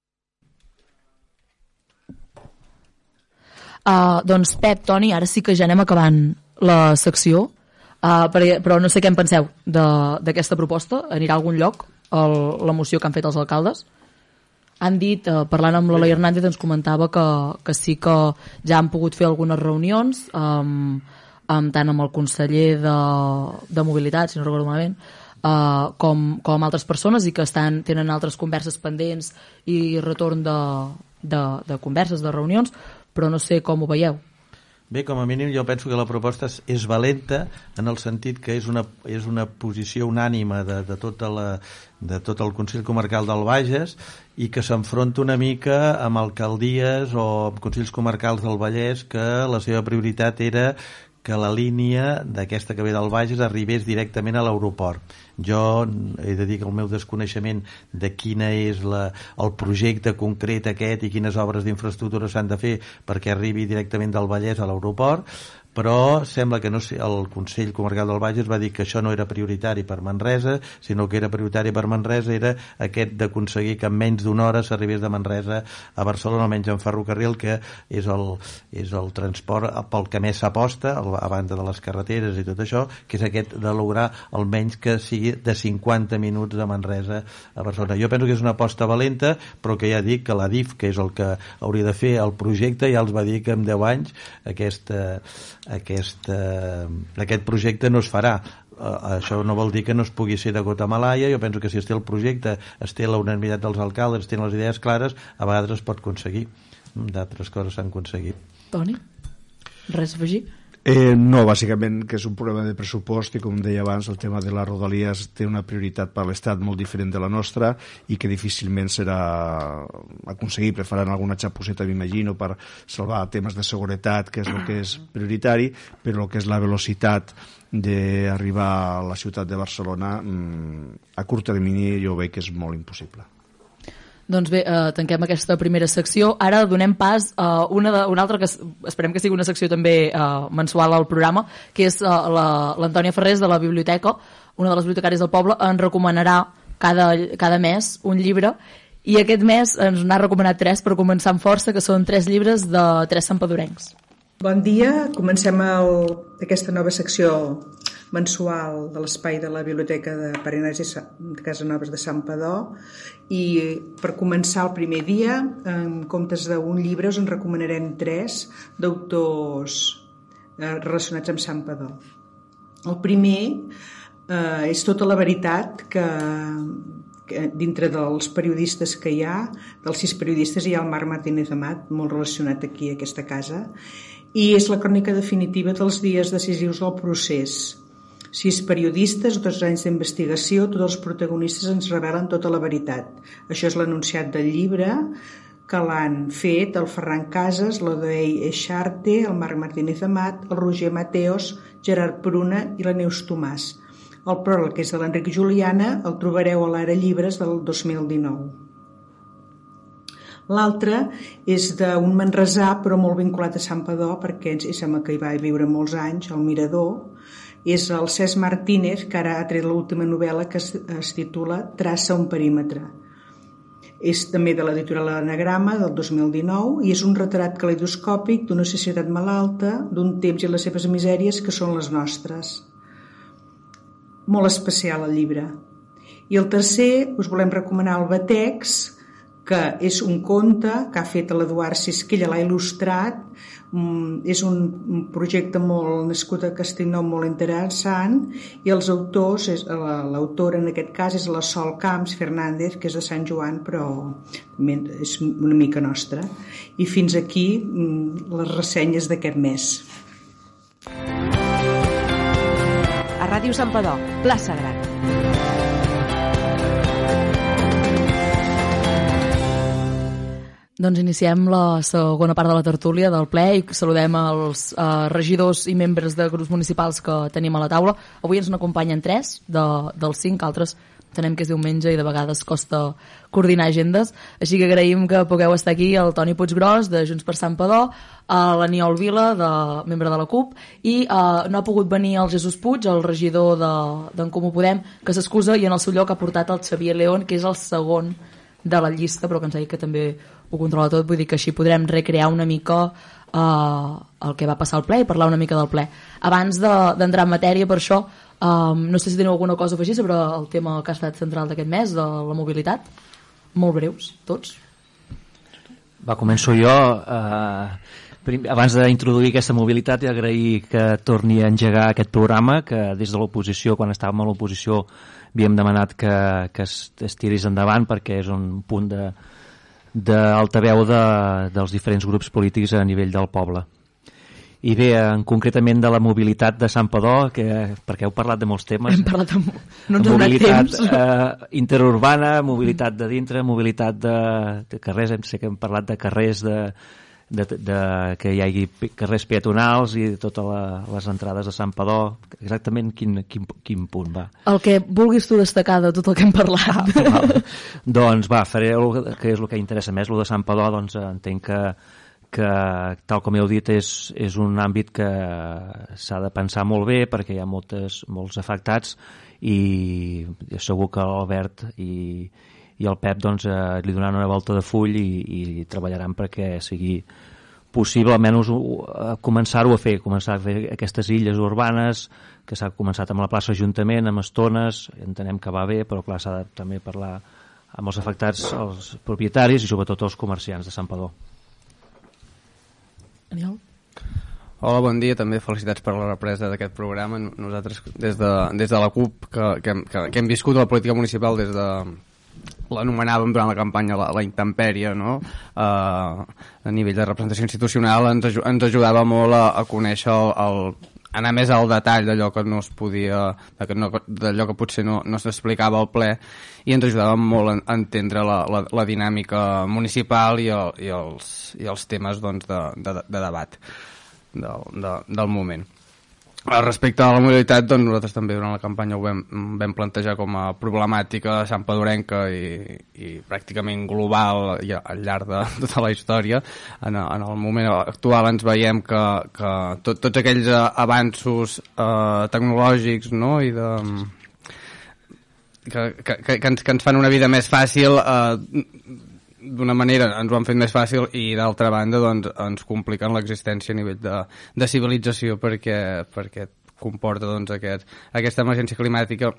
Uh, doncs Pep, Toni, ara sí que ja anem acabant la secció, uh, però, però no sé què en penseu d'aquesta proposta. Anirà a algun lloc el, la moció que han fet els alcaldes? Han dit, uh, parlant amb l'Eloi Hernández, ens comentava que, que sí que ja han pogut fer algunes reunions, um, um, tant amb el conseller de, de Mobilitat, si no recordo malament, uh, com, com altres persones i que estan, tenen altres converses pendents i retorn de, de, de converses, de reunions, però no sé com ho veieu. Bé, com a mínim jo penso que la proposta és, és valenta en el sentit que és una, és una posició unànima de, de, tota la, de tot el Consell Comarcal del Bages i que s'enfronta una mica amb alcaldies o amb Consells Comarcals del Vallès que la seva prioritat era que la línia d'aquesta que ve del Bages arribés directament a l'aeroport. Jo he de dir que el meu desconeixement de quina és la, el projecte concret aquest i quines obres d'infraestructura s'han de fer perquè arribi directament del Vallès a l'aeroport, però sembla que no sé, el Consell Comarcal del Bages va dir que això no era prioritari per Manresa, sinó que era prioritari per Manresa era aquest d'aconseguir que en menys d'una hora s'arribés de Manresa a Barcelona, almenys en ferrocarril, que és el, és el transport pel que més s'aposta, a banda de les carreteres i tot això, que és aquest de lograr almenys que sigui de 50 minuts de Manresa a Barcelona. Jo penso que és una aposta valenta, però que ja dic que la DIF, que és el que hauria de fer el projecte, ja els va dir que en 10 anys aquesta aquest, eh, aquest projecte no es farà. Uh, això no vol dir que no es pugui ser de gota malaia jo penso que si es té el projecte es té la unanimitat dels alcaldes, es tenen les idees clares a vegades es pot aconseguir. D'altres coses s'han aconseguit. Toni, res a afegir? Eh, no, bàsicament que és un problema de pressupost i com deia abans el tema de les rodalies té una prioritat per l'Estat molt diferent de la nostra i que difícilment serà aconseguible. Faran alguna xapuseta m'imagino per salvar temes de seguretat que és el que és prioritari però el que és la velocitat d'arribar a la ciutat de Barcelona mm, a curt termini jo veig que és molt impossible doncs bé, eh, tanquem aquesta primera secció. Ara donem pas a una, de, una altra que esperem que sigui una secció també eh, mensual al programa, que és eh, l'Antònia la, Ferrés de la biblioteca, una de les bibliotecàries del poble, ens recomanarà cada, cada mes un llibre i aquest mes ens n'ha recomanat tres per començar amb força, que són tres llibres de tres sampadorencs. Bon dia, comencem el, aquesta nova secció mensual de l'espai de la Biblioteca de Parinars i Casanovas de Sant Padó i per començar el primer dia, en comptes d'un llibre, us en recomanarem tres d'autors eh, relacionats amb Sant Padó. El primer eh, és tota la veritat que, que dintre dels periodistes que hi ha, dels sis periodistes hi ha el Marc Martínez Amat, molt relacionat aquí a aquesta casa, i és la crònica definitiva dels dies decisius del procés. Sis periodistes, dos anys d'investigació, tots els protagonistes ens revelen tota la veritat. Això és l'anunciat del llibre, que l'han fet el Ferran Casas, l'Odei Eixarte, el Marc Martínez Amat, el Roger Mateos, Gerard Pruna i la Neus Tomàs. El pròleg, que és de l'Enric Juliana, el trobareu a l'Ara Llibres del 2019. L'altre és d'un manresà, però molt vinculat a Sant Padó, perquè és home que hi va viure molts anys, el Mirador. És el Cesc Martínez, que ara ha tret l'última novel·la que es, es titula Traça un perímetre. És també de l'editorial Anagrama del 2019 i és un retrat caleidoscòpic d'una societat malalta, d'un temps i les seves misèries que són les nostres molt especial el llibre. I el tercer us volem recomanar el Batex, que és un conte que ha fet l'Eduard Sisquella, l'ha il·lustrat, és un projecte molt nascut a Castellnou molt interessant i els autors, l'autora en aquest cas és la Sol Camps Fernández, que és de Sant Joan però és una mica nostra i fins aquí mm, les ressenyes d'aquest mes. Ràdio Santpedor, plaça Gran. Doncs iniciem la segona part de la tertúlia del ple i saludem els uh, regidors i membres de grups municipals que tenim a la taula. Avui ens n'acompanyen tres de, dels cinc, altres entenem que és diumenge i de vegades costa coordinar agendes, així que agraïm que pugueu estar aquí el Toni Puiggròs de Junts per Sant Padó, l'Aniol Vila, de, membre de la CUP, i uh, no ha pogut venir el Jesús Puig, el regidor d'en de, Comú Podem, que s'excusa i en el seu lloc ha portat el Xavier León, que és el segon de la llista, però que ens ha dit que també ho controla tot, vull dir que així podrem recrear una mica uh, el que va passar al ple i parlar una mica del ple. Abans d'entrar de, en matèria, per això, Um, no sé si teniu alguna cosa a afegir sobre el tema que ha estat central d'aquest mes, de la mobilitat. Molt breus, tots. Va, començo jo. Uh, abans d'introduir aquesta mobilitat i agrair que torni a engegar aquest programa, que des de l'oposició, quan estàvem a l'oposició, havíem demanat que, que es, es tirés endavant perquè és un punt de d'altaveu de, dels diferents grups polítics a nivell del poble. I bé, en, concretament de la mobilitat de Sant Padó, que, perquè heu parlat de molts temes. Hem parlat de, no ens mobilitat temps. Eh, interurbana, mobilitat de dintre, mobilitat de, de carrers, em sé que hem parlat de carrers de, de, de, que hi hagi carrers peatonals i totes la, les entrades de Sant Padó. Exactament quin, quin, quin punt va? El que vulguis tu destacar de tot el que hem parlat. Ah, doncs va, faré el que és el que interessa més, el de Sant Padó, doncs entenc que que, tal com heu dit, és, és un àmbit que s'ha de pensar molt bé perquè hi ha moltes, molts afectats i segur que l'Albert i, i el Pep doncs, eh, li donaran una volta de full i, i treballaran perquè sigui possible almenys uh, començar-ho a fer, començar a fer aquestes illes urbanes que s'ha començat amb la plaça Ajuntament, amb estones, entenem que va bé, però clar, s'ha de també parlar amb els afectats, els propietaris i sobretot els comerciants de Sant Padó. Aniol? Hola, bon dia, també felicitats per la represa d'aquest programa. Nosaltres, des de, des de la CUP, que, que, que, que hem viscut la política municipal des de l'anomenàvem durant la campanya la, la intempèria, no? Uh, a nivell de representació institucional ens, ens ajudava molt a, a conèixer el, el, anar més al detall d'allò que no es podia, d'allò que potser no, no s'explicava al ple i ens ajudava molt a entendre la, la, la dinàmica municipal i, el, i, els, i els temes doncs, de, de, de debat del, de, del moment. Respecte a la mobilitat, doncs nosaltres també durant la campanya ho vam, vam plantejar com a problemàtica Padorenca i, i pràcticament global i al llarg de (laughs) tota la història. En, en el moment actual ens veiem que, que tot, tots aquells avanços eh, tecnològics no? i de, que, que, que, ens, que ens fan una vida més fàcil eh, d'una manera ens ho han fet més fàcil i d'altra banda doncs, ens compliquen l'existència a nivell de, de civilització perquè, perquè comporta doncs, aquest, aquesta emergència climàtica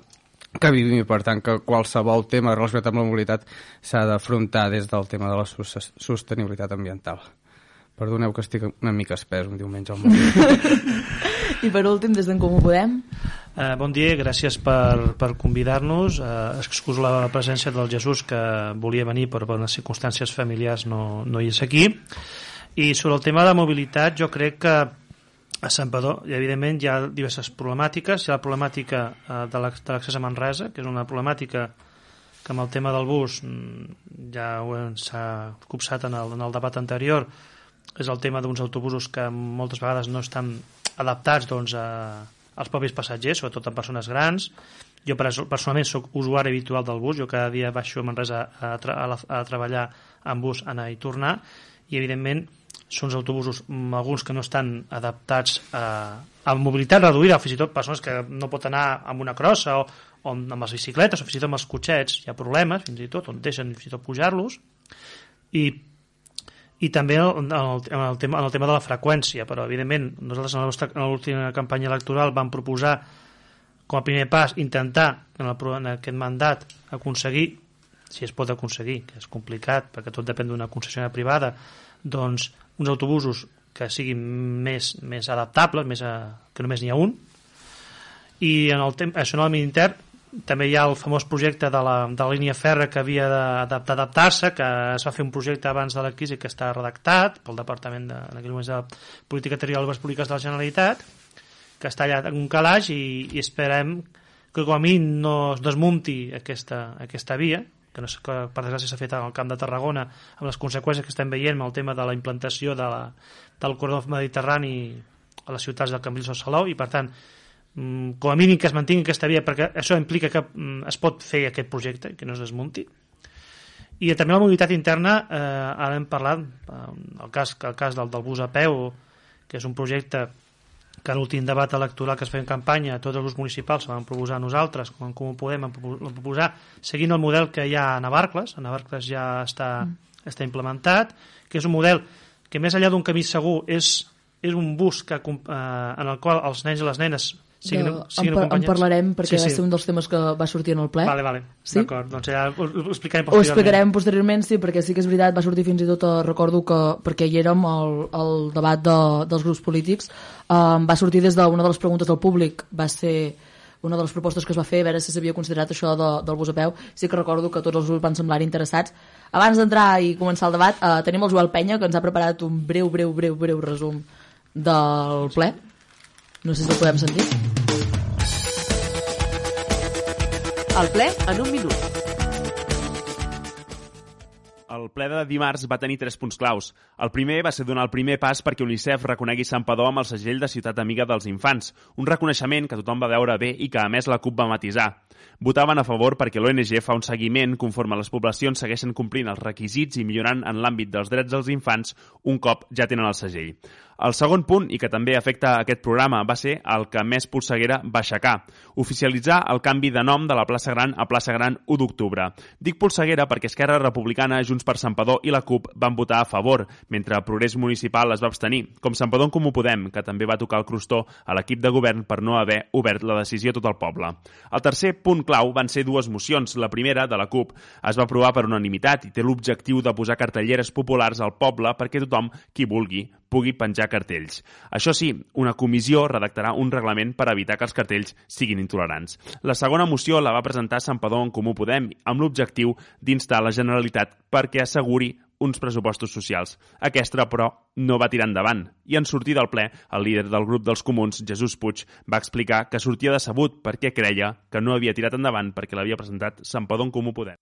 que vivim i per tant que qualsevol tema relacionat amb la mobilitat s'ha d'afrontar des del tema de la sostenibilitat ambiental. Perdoneu que estic una mica espès un diumenge al matí. (laughs) I per últim, des d'en Comú Podem? Eh, bon dia, gràcies per, per convidar-nos. Eh, excuso la presència del Jesús que volia venir però per unes circumstàncies familiars no, no hi és aquí. I sobre el tema de mobilitat jo crec que a Sant Padó, evidentment, hi ha diverses problemàtiques. Hi ha la problemàtica eh, de l'accés a Manresa, que és una problemàtica que amb el tema del bus mm, ja s'ha copsat en el, en el debat anterior, és el tema d'uns autobusos que moltes vegades no estan adaptats doncs, a, als propis passatgers, sobretot en persones grans. Jo personalment sóc usuari habitual del bus, jo cada dia baixo a Manresa a, tra a, a treballar en bus, anar i tornar, i evidentment són els autobusos, alguns que no estan adaptats a, a mobilitat reduïda, fins i tot persones que no pot anar amb una crossa o, o amb les bicicletes o fins i tot amb els cotxets, hi ha problemes, fins i tot, on deixen fins i tot pujar-los, i i també en el, en, el tema, en el tema de la freqüència, però evidentment nosaltres en l'última campanya electoral vam proposar com a primer pas intentar en, el, en aquest mandat aconseguir, si es pot aconseguir, que és complicat perquè tot depèn d'una concessionària privada, doncs uns autobusos que siguin més, més adaptables, més a, que només n'hi ha un, i en el temps, això en el intern també hi ha el famós projecte de la, de la línia ferra que havia d'adaptar-se, que es va fer un projecte abans de la crisi que està redactat pel Departament de, en aquell moment de Política Territorial i Obres Públiques de la Generalitat, que està allà en un calaix i, i esperem que com a mi no es desmunti aquesta, aquesta via, que, no, que per desgràcia s'ha fet al Camp de Tarragona amb les conseqüències que estem veient amb el tema de la implantació de la, del corredor mediterrani a les ciutats del Cambrils o Salou i per tant com a mínim que es mantingui aquesta via perquè això implica que mm, es pot fer aquest projecte que no es desmunti i també la mobilitat interna eh, ara hem parlat eh, el cas, el cas del, del bus a peu que és un projecte que a l'últim debat electoral que es feia en campanya tots els grups municipals van proposar nosaltres com en Comú Podem proposar seguint el model que hi ha a Navarcles a Navarcles ja està, mm. està implementat que és un model que més enllà d'un camí segur és, és un bus que, eh, en el qual els nens i les nenes siguin, de, siguin en, en parlarem perquè sí, sí. va ser un dels temes que va sortir en el ple. Vale, vale. Sí? D'acord, doncs ja ho, ho explicarem posteriorment. Ho explicarem posteriorment, sí, perquè sí que és veritat, va sortir fins i tot, uh, recordo que, perquè hi érem al, al debat de, dels grups polítics, um, va sortir des d'una de les preguntes del públic, va ser una de les propostes que es va fer, a veure si s'havia considerat això de, del bus a peu, sí que recordo que tots els grups van semblar interessats. Abans d'entrar i començar el debat, uh, tenim el Joel Penya, que ens ha preparat un breu, breu, breu, breu resum del ple. No sé si el podem sentir. El ple en un minut. El ple de dimarts va tenir tres punts claus. El primer va ser donar el primer pas perquè UNICEF reconegui Sant Padó amb el segell de Ciutat Amiga dels Infants, un reconeixement que tothom va veure bé i que a més la CUP va matisar. Votaven a favor perquè l'ONG fa un seguiment conforme les poblacions segueixen complint els requisits i millorant en l'àmbit dels drets dels infants un cop ja tenen el segell. El segon punt, i que també afecta aquest programa, va ser el que més polseguera va aixecar, oficialitzar el canvi de nom de la plaça Gran a plaça Gran 1 d'octubre. Dic polseguera perquè Esquerra Republicana, Junts per Santpedor i la CUP van votar a favor, mentre Progrés Municipal es va abstenir, com Santpedor en Comú Podem, que també va tocar el crostó a l'equip de govern per no haver obert la decisió a tot el poble. El tercer punt clau van ser dues mocions. La primera, de la CUP, es va aprovar per unanimitat i té l'objectiu de posar cartelleres populars al poble perquè tothom, qui vulgui, pugui penjar cartells. Això sí, una comissió redactarà un reglament per evitar que els cartells siguin intolerants. La segona moció la va presentar Sant Padó en Comú Podem amb l'objectiu d'instar la Generalitat perquè asseguri uns pressupostos socials. Aquesta, però, no va tirar endavant. I en sortir del ple, el líder del grup dels comuns, Jesús Puig, va explicar que sortia decebut perquè creia que no havia tirat endavant perquè l'havia presentat Sant Padó en Comú Podem.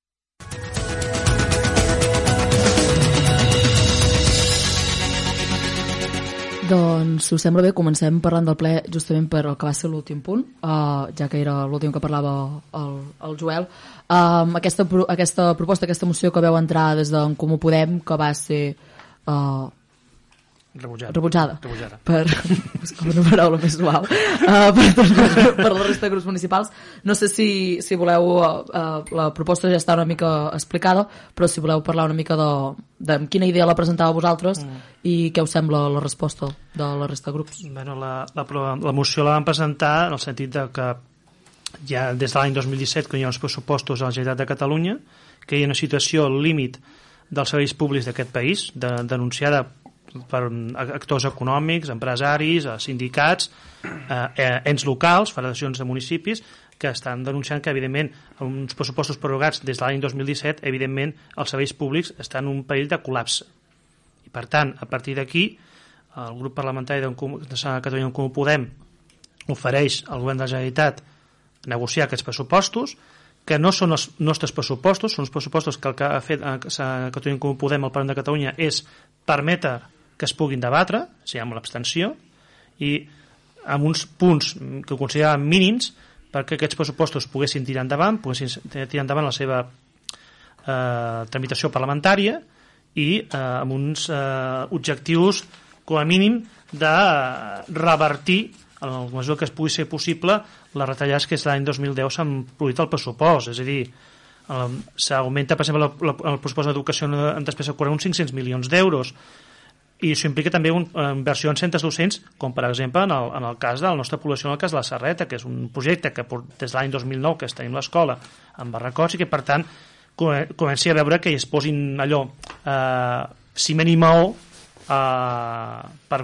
Doncs, si us sembla bé, comencem parlant del ple justament per el que va ser l'últim punt, uh, ja que era l'últim que parlava el, el Joel. Um, aquesta, aquesta proposta, aquesta moció que veu entrar des d'en Comú Podem, que va ser uh, Rebutjada. Rebutjada. Rebutjada. Per, com una paraula més suau. Uh, per, per la resta de grups municipals. No sé si, si voleu... Uh, la proposta ja està una mica explicada, però si voleu parlar una mica de, de quina idea la presentava vosaltres mm. i què us sembla la resposta de la resta de grups. Bueno, la, la, la moció la van presentar en el sentit de que ja des de l'any 2017 que hi ha uns pressupostos a la Generalitat de Catalunya que hi ha una situació límit dels serveis públics d'aquest país, de, denunciada per actors econòmics, empresaris, eh, sindicats, eh, eh, ens locals, federacions de municipis, que estan denunciant que, evidentment, amb uns pressupostos prorrogats des de l'any 2017, evidentment, els serveis públics estan en un perill de col·lapse. I, per tant, a partir d'aquí, el grup parlamentari de Catalunya en Comú Podem ofereix al govern de la Generalitat negociar aquests pressupostos, que no són els nostres pressupostos, són els pressupostos que el que ha fet a Catalunya en Comú Podem, el Parlament de Catalunya, és permetre que es puguin debatre, o sigui, amb l'abstenció, i amb uns punts que consideràvem mínims perquè aquests pressupostos poguessin tirar endavant, poguessin tirar endavant la seva eh, tramitació parlamentària i eh, amb uns eh, objectius com a mínim de revertir en la mesura que es pugui ser possible les retallades que l'any 2010 s'han produït al pressupost, és a dir, s'augmenta, per exemple, el pressupost d'educació en despesa corrent uns 500 milions d'euros, i això implica també eh, inversió en centres docents, com per exemple en el, en el cas de la nostra població, en el cas de la Serreta, que és un projecte que des de l'any 2009 que tenim l'escola en barracots i que per tant comenci a veure que es posin allò eh, ciment i maó eh, per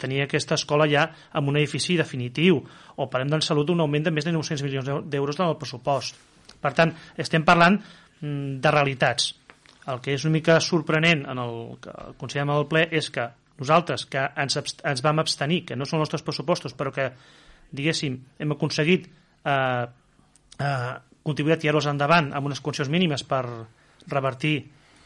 tenir aquesta escola ja amb un edifici definitiu o parlem d'en salut un augment de més de 900 milions d'euros en el pressupost. Per tant estem parlant mm, de realitats el que és una mica sorprenent en el que considerem al ple és que nosaltres que ens, ens vam abstenir, que no són els nostres pressupostos, però que, diguéssim, hem aconseguit eh, eh, contribuir a tirar-los endavant amb unes condicions mínimes per revertir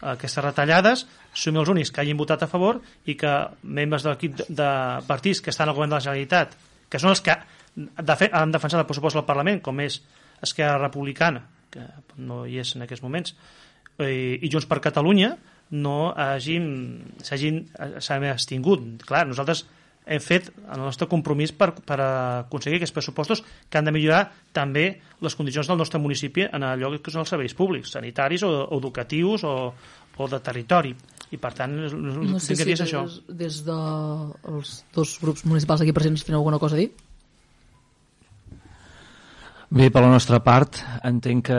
aquestes retallades, som els únics que hagin votat a favor i que membres de l'equip de partits que estan al govern de la Generalitat, que són els que de fet, han defensat el pressupost del Parlament, com és Esquerra Republicana, que no hi és en aquests moments, eh, i Junts per Catalunya no s'hagin extingut. Clar, nosaltres hem fet el nostre compromís per, per aconseguir aquests pressupostos que han de millorar també les condicions del nostre municipi en allò que són els serveis públics, sanitaris o, o educatius o, o de territori. I per tant, no sé si des, això. des dels de dos grups municipals aquí presents tenen alguna cosa a dir? Bé, per la nostra part, entenc que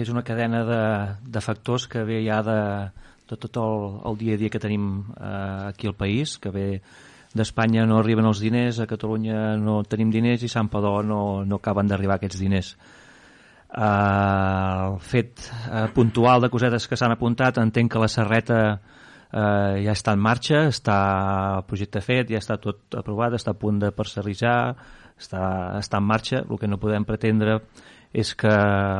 és una cadena de, de factors que ve ja de, de tot el, el dia a dia que tenim eh, aquí al país, que ve d'Espanya no arriben els diners, a Catalunya no tenim diners i Sant Padó no, no acaben d'arribar aquests diners. Eh, el fet eh, puntual de cosetes que s'han apuntat, entenc que la Serreta eh, ja està en marxa, està el projecte fet, ja està tot aprovat, està a punt de parcel·litzar, està, està en marxa. El que no podem pretendre és que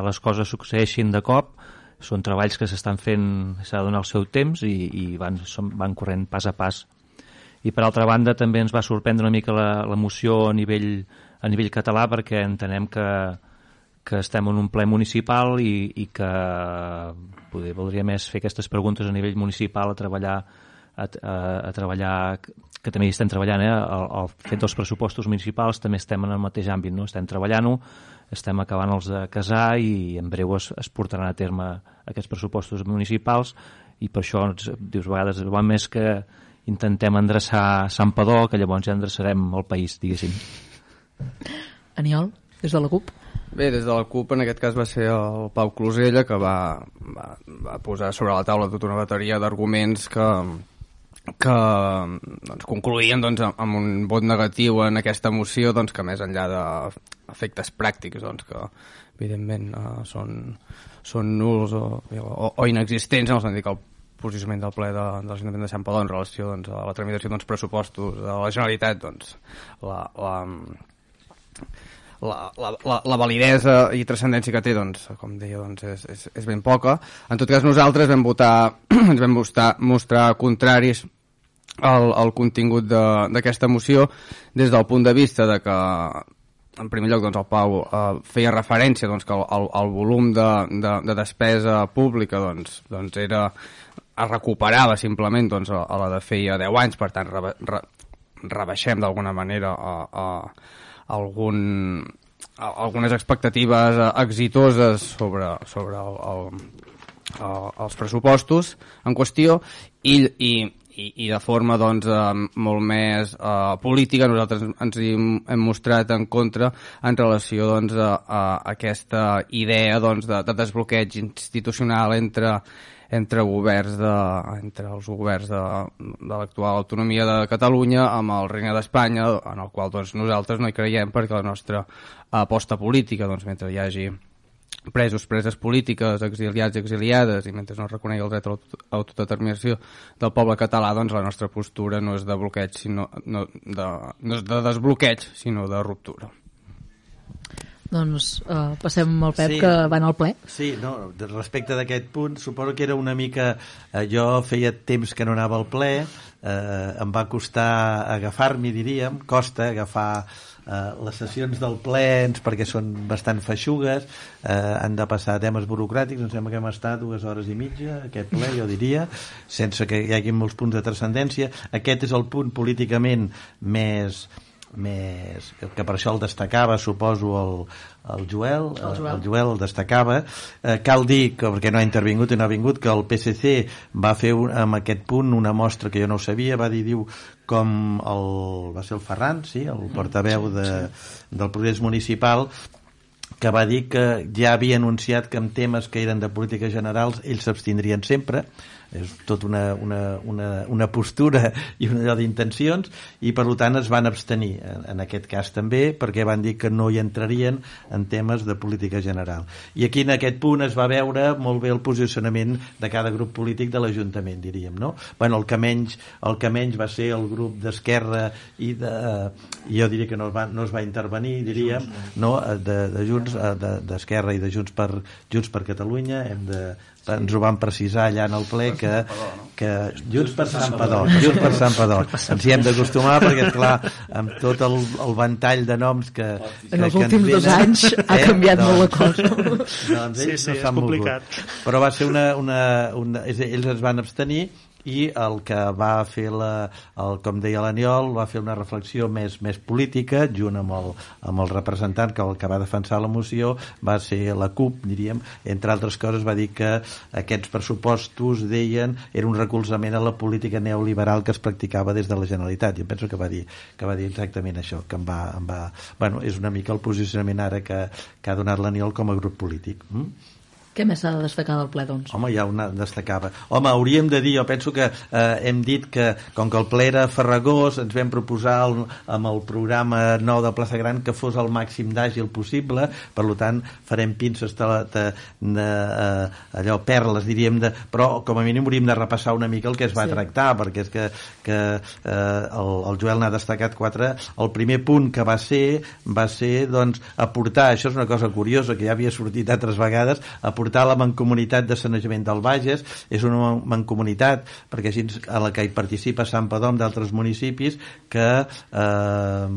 les coses succeeixin de cop, són treballs que s'estan fent, s'ha de donar el seu temps i, i van, són, van corrent pas a pas. I per altra banda també ens va sorprendre una mica l'emoció a nivell, a nivell català perquè entenem que, que estem en un ple municipal i, i que poder, voldria més fer aquestes preguntes a nivell municipal a treballar a, a, a treballar que també hi estem treballant, eh? el, el fet dels pressupostos municipals també estem en el mateix àmbit, no? estem treballant-ho, estem acabant els de casar i en breu es, es portaran a terme aquests pressupostos municipals i per això dius, a vegades va més que intentem endreçar Sant Padó, que llavors ja endreçarem el país, diguéssim. Aniol, des de la CUP? Bé, des de la CUP en aquest cas va ser el Pau Closella que va, va, va posar sobre la taula tota una bateria d'arguments que, que doncs, concluïen doncs, amb un vot negatiu en aquesta moció doncs, que més enllà d'efectes pràctics doncs, que evidentment uh, són, són nuls o, o, o inexistents en el sentit que el posicionament del ple de, de l'Ajuntament de Sant Padó en relació doncs, a la tramitació dels pressupostos de la Generalitat doncs, la, la, la, la, la, la validesa i transcendència que té, doncs, com deia, doncs, és, és, és ben poca. En tot cas, nosaltres vam votar, (clears throat) ens vam mostrar, mostrar contraris al, al contingut d'aquesta moció des del punt de vista de que en primer lloc doncs, el Pau eh, feia referència doncs, que el, el, el volum de, de, de despesa pública doncs, doncs era, es recuperava simplement doncs, a, a la de feia 10 anys, per tant re, re, rebaixem d'alguna manera a, a, algun, a, algunes expectatives exitoses sobre, sobre el, el, el, els pressupostos en qüestió. I, i i, i de forma doncs, eh, molt més eh, política nosaltres ens hi hem mostrat en contra en relació doncs, a, a aquesta idea doncs, de, de desbloqueig institucional entre entre governs de, entre els governs de, de l'actual autonomia de Catalunya amb el Regne d'Espanya, en el qual doncs, nosaltres no hi creiem perquè la nostra aposta política, doncs, mentre hi hagi presos, preses polítiques, exiliats i exiliades, i mentre no es reconegui el dret a l'autodeterminació del poble català, doncs la nostra postura no és de bloqueig, sinó no, de, no és de desbloqueig, sinó de ruptura. Doncs uh, passem al Pep, sí. que van al ple. Sí, no, respecte d'aquest punt, suposo que era una mica... Eh, jo feia temps que no anava al ple, eh, em va costar agafar-m'hi, diríem, costa agafar eh, les sessions del ple perquè són bastant feixugues eh, han de passar temes burocràtics em sembla que hem estat dues hores i mitja aquest ple jo diria, sense que hi hagi molts punts de transcendència. Aquest és el punt políticament més més, que per això el destacava suposo el, el Joel, el Joel, el, Joel el destacava. Eh, cal dir, que, perquè no ha intervingut i no ha vingut, que el PSC va fer un, amb aquest punt una mostra que jo no ho sabia, va dir, diu com el, va ser el Ferran, sí, el mm, portaveu de, del progrés municipal que va dir que ja havia anunciat que en temes que eren de polítiques generals ells s'abstindrien sempre és tot una, una, una, una postura i una allò d'intencions i per tant es van abstenir en, en aquest cas també perquè van dir que no hi entrarien en temes de política general i aquí en aquest punt es va veure molt bé el posicionament de cada grup polític de l'Ajuntament diríem, no? Bueno, el que menys, el que menys va ser el grup d'Esquerra i de, jo diria que no es va, no es va intervenir diríem, no? de, de Junts d'Esquerra i de Junts per, Junts per Catalunya hem de ens ho van precisar allà en el ple que, que Junts per Sant Padó Junts per Sant Padó (laughs) ens hi hem d'acostumar perquè clar, amb tot el, el ventall de noms que, que en els que últims dos anys eh, ha canviat doncs, molt la cosa. doncs ells sí, sí, no s'han mogut. però va ser una, una, una ells es van abstenir i el que va fer la, el, com deia l'Aniol va fer una reflexió més, més política junt amb el, amb el representant que el que va defensar la moció va ser la CUP, diríem, entre altres coses va dir que aquests pressupostos deien era un recolzament a la política neoliberal que es practicava des de la Generalitat em penso que va dir, que va dir exactament això que em va, em va, bueno, és una mica el posicionament ara que, que ha donat l'Aniol com a grup polític mm? Què més s'ha de destacar del ple, doncs? Home, ja una destacava. Home, hauríem de dir, jo penso que eh, hem dit que, com que el ple era farragós, ens vam proposar el, amb el programa nou de Plaça Gran que fos el màxim d'àgil possible, per tant, farem pinces de, de, de, eh, allò, perles, diríem, de, però com a mínim hauríem de repassar una mica el que es va sí. tractar, perquè és que, que eh, el, el Joel n'ha destacat quatre. El primer punt que va ser, va ser, doncs, aportar, això és una cosa curiosa, que ja havia sortit altres vegades, aportar portar la Mancomunitat de Sanejament del Bages, és una mancomunitat perquè així a la que hi participa Sant Padom d'altres municipis que, eh,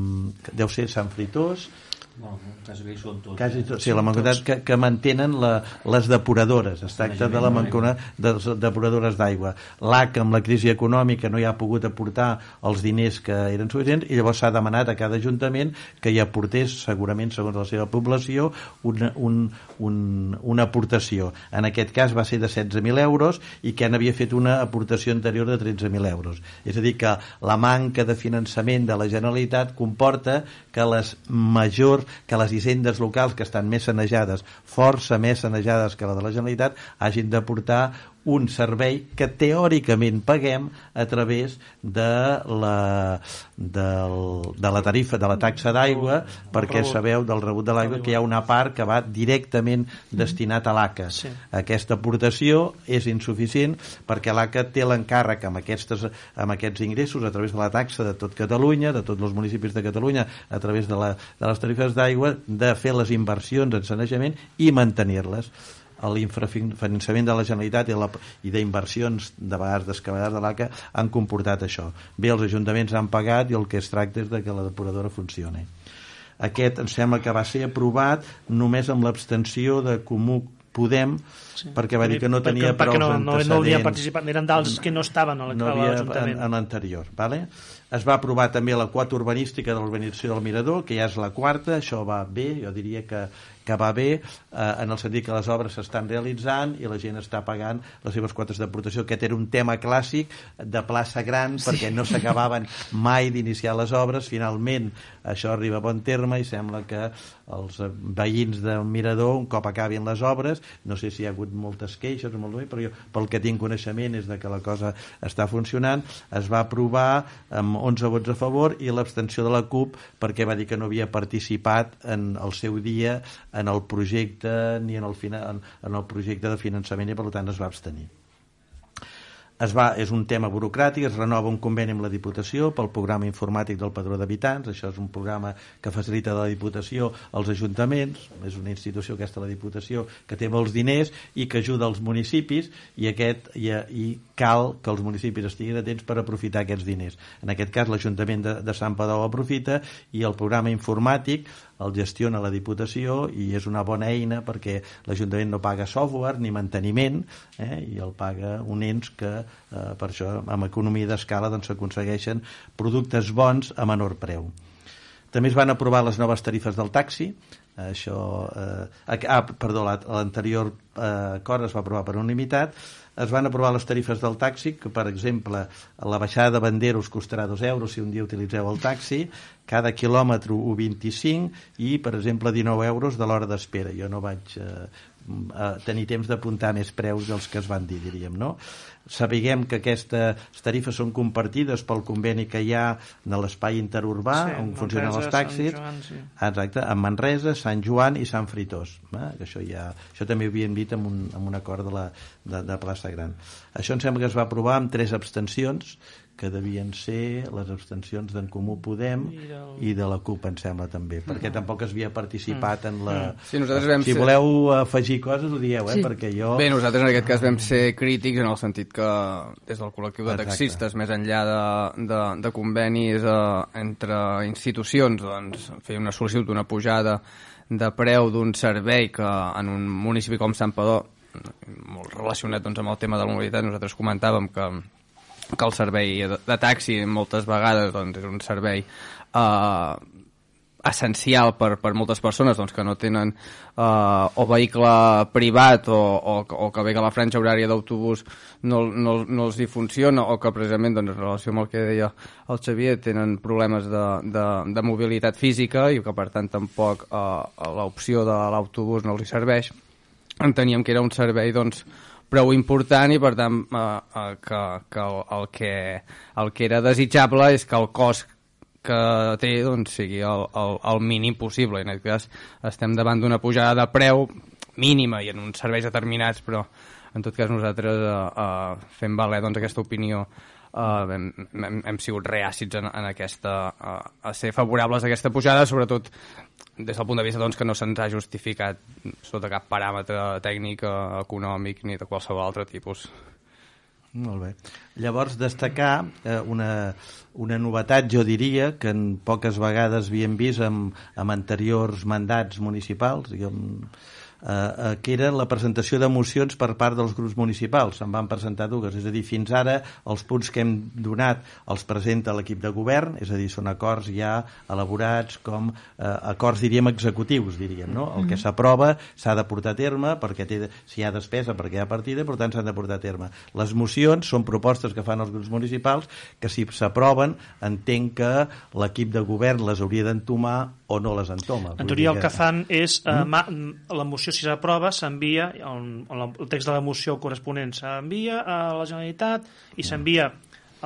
deu ser Sant Fritós, Bueno, quasi bé són tots. Quasi tot, sí, la mancomunitat que, que mantenen la, les depuradores. Es tracta de la mancomunitat de les depuradores d'aigua. L'AC, amb la crisi econòmica, no hi ha pogut aportar els diners que eren suficients i llavors s'ha demanat a cada ajuntament que hi aportés, segurament segons la seva població, una, un, un, una aportació. En aquest cas va ser de 16.000 euros i que n'havia fet una aportació anterior de 13.000 euros. És a dir, que la manca de finançament de la Generalitat comporta que les majors que les hisendes locals que estan més sanejades, força més sanejades que la de la Generalitat, hagin de portar un servei que teòricament paguem a través de la, del, de la tarifa, de la taxa d'aigua, perquè sabeu del rebut de l'aigua que hi ha una part que va directament destinat a l'ACA. Sí. Aquesta aportació és insuficient perquè l'ACA té l'encàrrec amb, aquestes, amb aquests ingressos a través de la taxa de tot Catalunya, de tots els municipis de Catalunya, a través de, la, de les tarifes d'aigua, de fer les inversions en sanejament i mantenir-les l'infrafinançament de la Generalitat i, la, i d'inversions de vegades d'excavadors de l'ACA han comportat això. Bé, els ajuntaments han pagat i el que es tracta és de que la depuradora funcioni. Aquest em sembla que va ser aprovat només amb l'abstenció de Comú Podem, sí. perquè va dir que no tenia perquè, prou no, no, no havien participat, eren dels que no estaven a l'Ajuntament. No en, en l'anterior, vale? Es va aprovar també la quota urbanística de l'urbanització del Mirador, que ja és la quarta, això va bé, jo diria que que va bé eh, en el sentit que les obres s'estan realitzant i la gent està pagant les seves quotes d'aportació. Aquest era un tema clàssic de plaça gran sí. perquè no s'acabaven mai d'iniciar les obres. Finalment això arriba a bon terme i sembla que els veïns del Mirador, un cop acabin les obres, no sé si hi ha hagut moltes queixes molt bé, però jo pel que tinc coneixement és de que la cosa està funcionant, es va aprovar amb 11 vots a favor i l'abstenció de la CUP perquè va dir que no havia participat en el seu dia en el projecte ni en el, en, en el projecte de finançament i per tant es va abstenir es va, és un tema burocràtic, es renova un conveni amb la Diputació pel programa informàtic del Padró d'Habitants, això és un programa que facilita la Diputació als ajuntaments, és una institució aquesta la Diputació que té molts diners i que ajuda els municipis i, aquest, i, i cal que els municipis estiguin atents per aprofitar aquests diners. En aquest cas l'Ajuntament de, de Sant Padó aprofita i el programa informàtic el gestiona la Diputació i és una bona eina perquè l'Ajuntament no paga software ni manteniment eh, i el paga un ens que eh, per això amb economia d'escala s'aconsegueixen doncs, productes bons a menor preu. També es van aprovar les noves tarifes del taxi, això, eh, ah, perdó, l'anterior eh, acord es va aprovar per unanimitat, es van aprovar les tarifes del taxi, que per exemple la baixada de bandera us costarà 2 euros si un dia utilitzeu el taxi, cada quilòmetre 1,25 i per exemple 19 euros de l'hora d'espera. Jo no vaig eh, tenir temps d'apuntar més preus dels que es van dir, diríem, no? Sapiguem que aquestes tarifes són compartides pel conveni que hi ha de l'espai interurbà sí, on funcionen els taxis. Joan, sí. Exacte, en Manresa, Sant Joan i Sant Fritós. Eh? Que això, ja, això també ho havíem dit amb un, amb un acord de, la, de, de Plaça Gran. Això em sembla que es va aprovar amb tres abstencions, que devien ser les abstencions d'en Comú Podem i, del... i de la CUP, em sembla, també, perquè mm. tampoc es havia participat en la... Mm. Sí, nosaltres vam si ser... voleu afegir coses, ho dieu, eh? Sí. perquè jo... Bé, nosaltres en aquest cas vam ser crítics en el sentit que des del col·lectiu de taxistes, Exacte. més enllà de, de, de convenis eh, entre institucions, doncs, fer una sol·licitud d'una pujada de preu d'un servei que en un municipi com Sant Padó molt relacionat doncs, amb el tema de la mobilitat, nosaltres comentàvem que que el servei de, de taxi moltes vegades doncs, és un servei eh, essencial per, per moltes persones doncs, que no tenen eh, o vehicle privat o, o, o que ve que la franja horària d'autobús no, no, no els hi funciona o que precisament doncs, en relació amb el que deia el Xavier tenen problemes de, de, de mobilitat física i que per tant tampoc eh, l'opció de l'autobús no els hi serveix. Enteníem que era un servei doncs, prou important i per tant eh, eh, que, que el, el, que, el que era desitjable és que el cost que té doncs, sigui el, el, el mínim possible. En aquest cas estem davant d'una pujada de preu mínima i en uns serveis determinats, però en tot cas nosaltres eh, eh, fem valer doncs, aquesta opinió uh, hem, hem, hem sigut reàcids en, en aquesta, uh, a ser favorables a aquesta pujada, sobretot des del punt de vista doncs, que no se'ns ha justificat sota cap paràmetre tècnic, uh, econòmic ni de qualsevol altre tipus. Molt bé. Llavors, destacar eh, una, una novetat, jo diria, que en poques vegades havíem vist amb, amb anteriors mandats municipals, diguem, Eh, eh, que era la presentació de mocions per part dels grups municipals. Se'n van presentar dues, és a dir, fins ara els punts que hem donat els presenta l'equip de govern, és a dir, són acords ja elaborats com eh, acords, diríem, executius, diríem, no? El que s'aprova s'ha de portar a terme perquè té, si hi ha despesa, perquè hi ha partida, per tant s'han de portar a terme. Les mocions són propostes que fan els grups municipals que si s'aproven entenc que l'equip de govern les hauria d'entomar o no les entoma. En teoria el que fan és, eh, mm? la moció si s'aprova s'envia, el text de la moció corresponent s'envia a la Generalitat i s'envia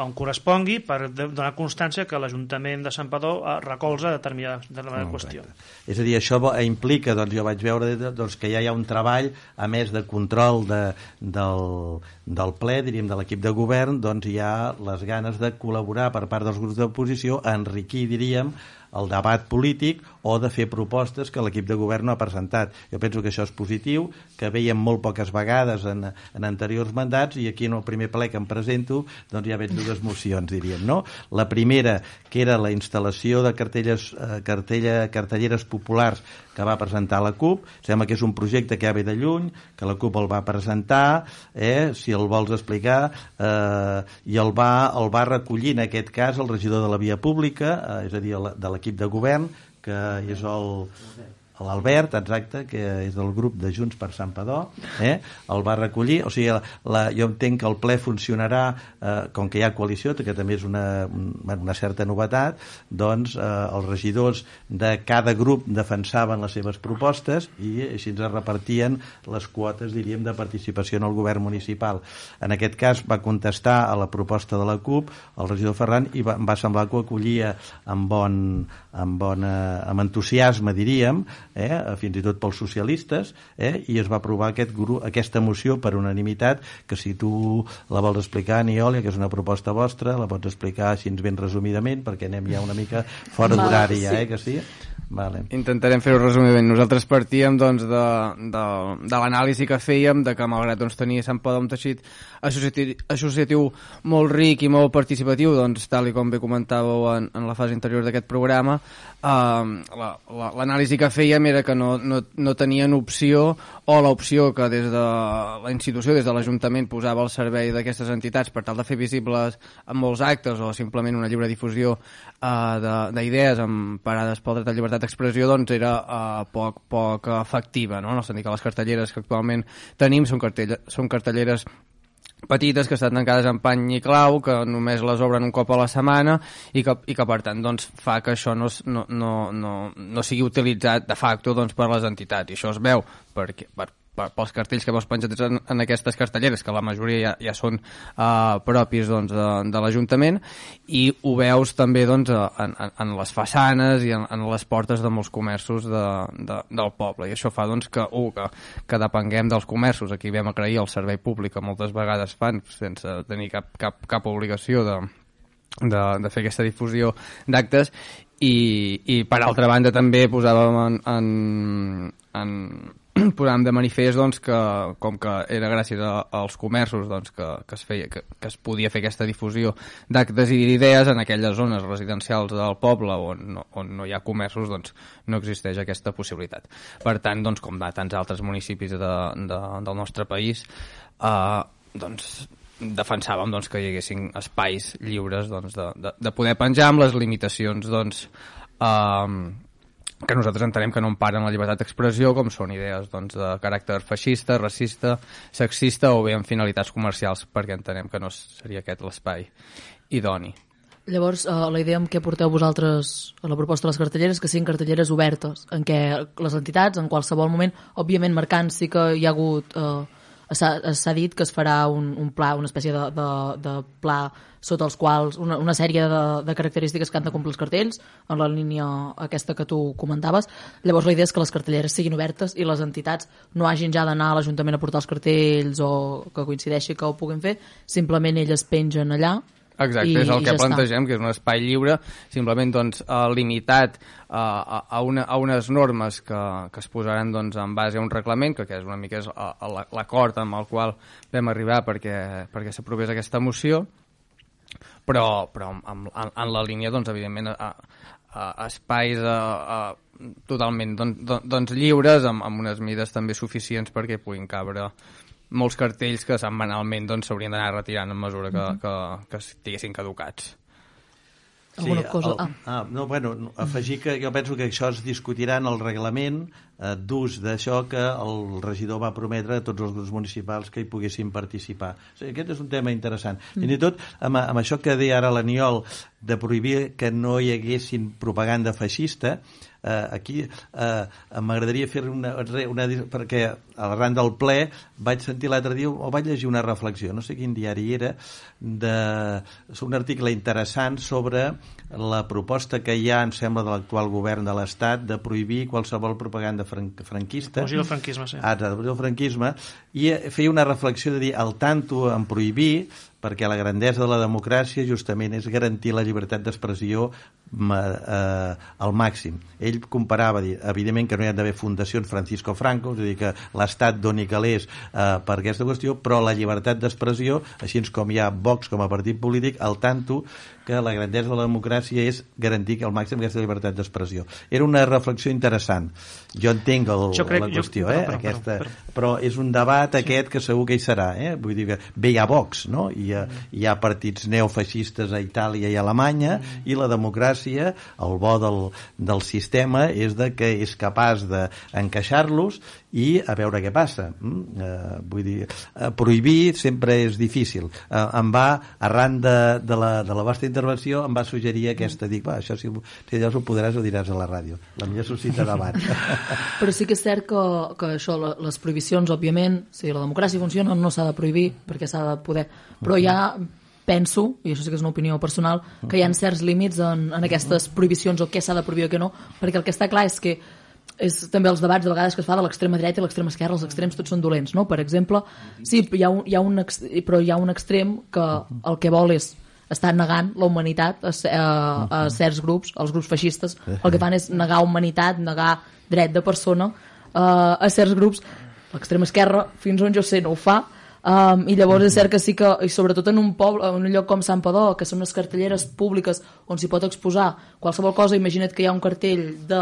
on correspongui per donar constància que l'Ajuntament de Sant Padó eh, recolza determinada, determinada no, qüestió. És a dir, això implica, doncs jo vaig veure doncs, que ja hi ha un treball, a més de control de, del, del ple, diríem, de l'equip de govern, doncs hi ha les ganes de col·laborar per part dels grups d'oposició a enriquir, diríem, el debat polític o de fer propostes que l'equip de govern no ha presentat. Jo penso que això és positiu, que veiem molt poques vegades en, en anteriors mandats i aquí en el primer ple que em presento doncs ja veig dues mocions, diríem, no? La primera, que era la instal·lació de cartelles, eh, cartella, cartelleres populars que va presentar la CUP, sembla que és un projecte que ja ve de lluny, que la CUP el va presentar, eh, si el vols explicar, eh, i el va, el va recollir en aquest cas el regidor de la via pública, eh, és a dir, de l'equip de govern, que és el, l'Albert, exacte, que és del grup de Junts per Sant Padó, eh? el va recollir, o sigui, la, jo entenc que el ple funcionarà, eh, com que hi ha coalició, que també és una, una certa novetat, doncs eh, els regidors de cada grup defensaven les seves propostes i així ens repartien les quotes, diríem, de participació en el govern municipal. En aquest cas va contestar a la proposta de la CUP el regidor Ferran i va, va semblar que ho acollia amb bon, amb, bona, amb entusiasme, diríem, eh, fins i tot pels socialistes, eh, i es va aprovar aquest grup, aquesta moció per unanimitat, que si tu la vols explicar, Niòlia, que és una proposta vostra, la pots explicar així ben resumidament, perquè anem ja una mica fora d'horari, ja, eh, que sí? Vale. Intentarem fer-ho resumidament. Nosaltres partíem doncs, de, de, de l'anàlisi que fèiem de que malgrat doncs, tenir Sant Pau un teixit associatiu, associatiu molt ric i molt participatiu, doncs, tal i com bé comentàveu en, en la fase interior d'aquest programa, eh, l'anàlisi la, que fèiem era que no, no, no tenien opció o l'opció que des de la institució, des de l'Ajuntament, posava al servei d'aquestes entitats per tal de fer visibles en molts actes o simplement una lliure difusió eh, d'idees amb parades pel dret a llibertat d'expressió, doncs era eh, poc, poc efectiva, no? en el sentit que les cartelleres que actualment tenim són, cartell són cartelleres petites que estan tancades en pany i clau, que només les obren un cop a la setmana i que, i que per tant doncs, fa que això no, no, no, no, no sigui utilitzat de facto doncs, per les entitats. I això es veu perquè, per, pels cartells que veus penjats en, en aquestes cartelleres, que la majoria ja, ja són uh, propis doncs, de, de l'Ajuntament, i ho veus també doncs, en, en, en les façanes i en, en les portes de molts comerços de, de, del poble. I això fa doncs, que, uh, que, que depenguem dels comerços. Aquí vam agrair el servei públic que moltes vegades fan sense tenir cap, cap, cap obligació de, de, de fer aquesta difusió d'actes i, i per altra banda també posàvem en, en, en (clears throat) posàvem de manifest doncs, que com que era gràcies a, als comerços doncs, que, que, es feia, que, que es podia fer aquesta difusió d'actes i d'idees en aquelles zones residencials del poble on no, on no hi ha comerços doncs, no existeix aquesta possibilitat. Per tant, doncs, com de tants altres municipis de, de, del nostre país, eh, doncs, defensàvem doncs, que hi haguessin espais lliures doncs, de, de, de poder penjar amb les limitacions doncs, eh, que nosaltres entenem que no emparen la llibertat d'expressió, com són idees doncs, de caràcter feixista, racista, sexista o bé amb finalitats comercials, perquè entenem que no seria aquest l'espai idoni. Llavors, eh, la idea amb què porteu vosaltres a la proposta de les cartelleres que siguin cartelleres obertes, en què les entitats, en qualsevol moment, òbviament marcant sí que hi ha hagut eh, s'ha dit que es farà un, un pla, una espècie de, de, de pla sota els quals una, una sèrie de, de característiques que han de complir els cartells en la línia aquesta que tu comentaves. Llavors la idea és que les cartelleres siguin obertes i les entitats no hagin ja d'anar a l'Ajuntament a portar els cartells o que coincideixi que ho puguin fer, simplement elles pengen allà Exacte, I, és el que ja plantegem, està. que és un espai lliure, simplement doncs, uh, limitat uh, a, a, una, a unes normes que, que es posaran doncs, en base a un reglament, que, que és una mica l'acord amb el qual vam arribar perquè, perquè s'aprovés aquesta moció, però, però en, en, en la línia, doncs, evidentment, a, a, a espais a, a, totalment doncs, doncs lliures, amb, amb unes mides també suficients perquè puguin cabre molts cartells que setmanalment doncs, s'haurien doncs, d'anar retirant en mesura que, mm -hmm. que, que estiguessin caducats. Sí, alguna cosa? El, ah. ah, no, bueno, afegir que jo penso que això es discutirà en el reglament eh, d'ús d'això que el regidor va prometre a tots els grups municipals que hi poguessin participar. O sigui, aquest és un tema interessant. Mm. Fins i tot amb, amb això que deia ara l'Aniol de prohibir que no hi haguessin propaganda feixista, eh, aquí eh, m'agradaria fer una, una, perquè a l'arran del ple vaig sentir l'altre dia o vaig llegir una reflexió, no sé quin diari era de, un article interessant sobre la proposta que hi ha, em sembla, de l'actual govern de l'Estat de prohibir qualsevol propaganda fran franquista. Fugir el franquisme, sí. Ah, el franquisme, i feia una reflexió de dir, al tanto en prohibir, perquè la grandesa de la democràcia justament és garantir la llibertat d'expressió eh, al màxim. Ell comparava, evidentment que no hi ha d'haver fundacions Francisco Franco, és a dir, que l'Estat doni calés eh, per aquesta qüestió, però la llibertat d'expressió, així com hi ha Vox com a partit polític, al tanto que la grandesa de la democràcia és garantir al màxim aquesta llibertat d'expressió. Era una reflexió interessant. Jo entenc el, jo crec, la qüestió, jo, eh? Però, aquesta, però, però, però és un debat sí. aquest que segur que hi serà. Eh? Vull dir que bé hi ha Vox, no? Hi ha, hi ha partits neofeixistes a Itàlia i a Alemanya i la democràcia, el bo del, del sistema és de que és capaç d'encaixar-los i a veure què passa. Mm? Eh, vull dir, eh, prohibir sempre és difícil. Eh, em va, arran de, de, la, de la vostra intervenció, em va suggerir aquesta, dic, va, això si, si llavors ho podràs ho diràs a la ràdio. La millor suscita debat. (laughs) Però sí que és cert que, que això, les prohibicions, òbviament, si la democràcia funciona, no s'ha de prohibir, perquè s'ha de poder... Però hi ha penso, i això sí que és una opinió personal, que hi ha certs límits en, en aquestes prohibicions o què s'ha de prohibir o què no, perquè el que està clar és que és també els debats de vegades que es fa de l'extrema dreta i l'extrema esquerra, els extrems tots són dolents, no? Per exemple, sí, hi ha un, hi ha un, però hi ha un extrem que el que vol és estar negant la humanitat a, a, a certs grups, els grups feixistes, el que (laughs) fan és negar humanitat, negar dret de persona uh, a certs grups. L'extrema esquerra, fins on jo sé, no ho fa, Um, I llavors és cert que sí que, i sobretot en un poble, en un lloc com Sant Padó, que són unes cartelleres públiques on s'hi pot exposar qualsevol cosa, imagina't que hi ha un cartell de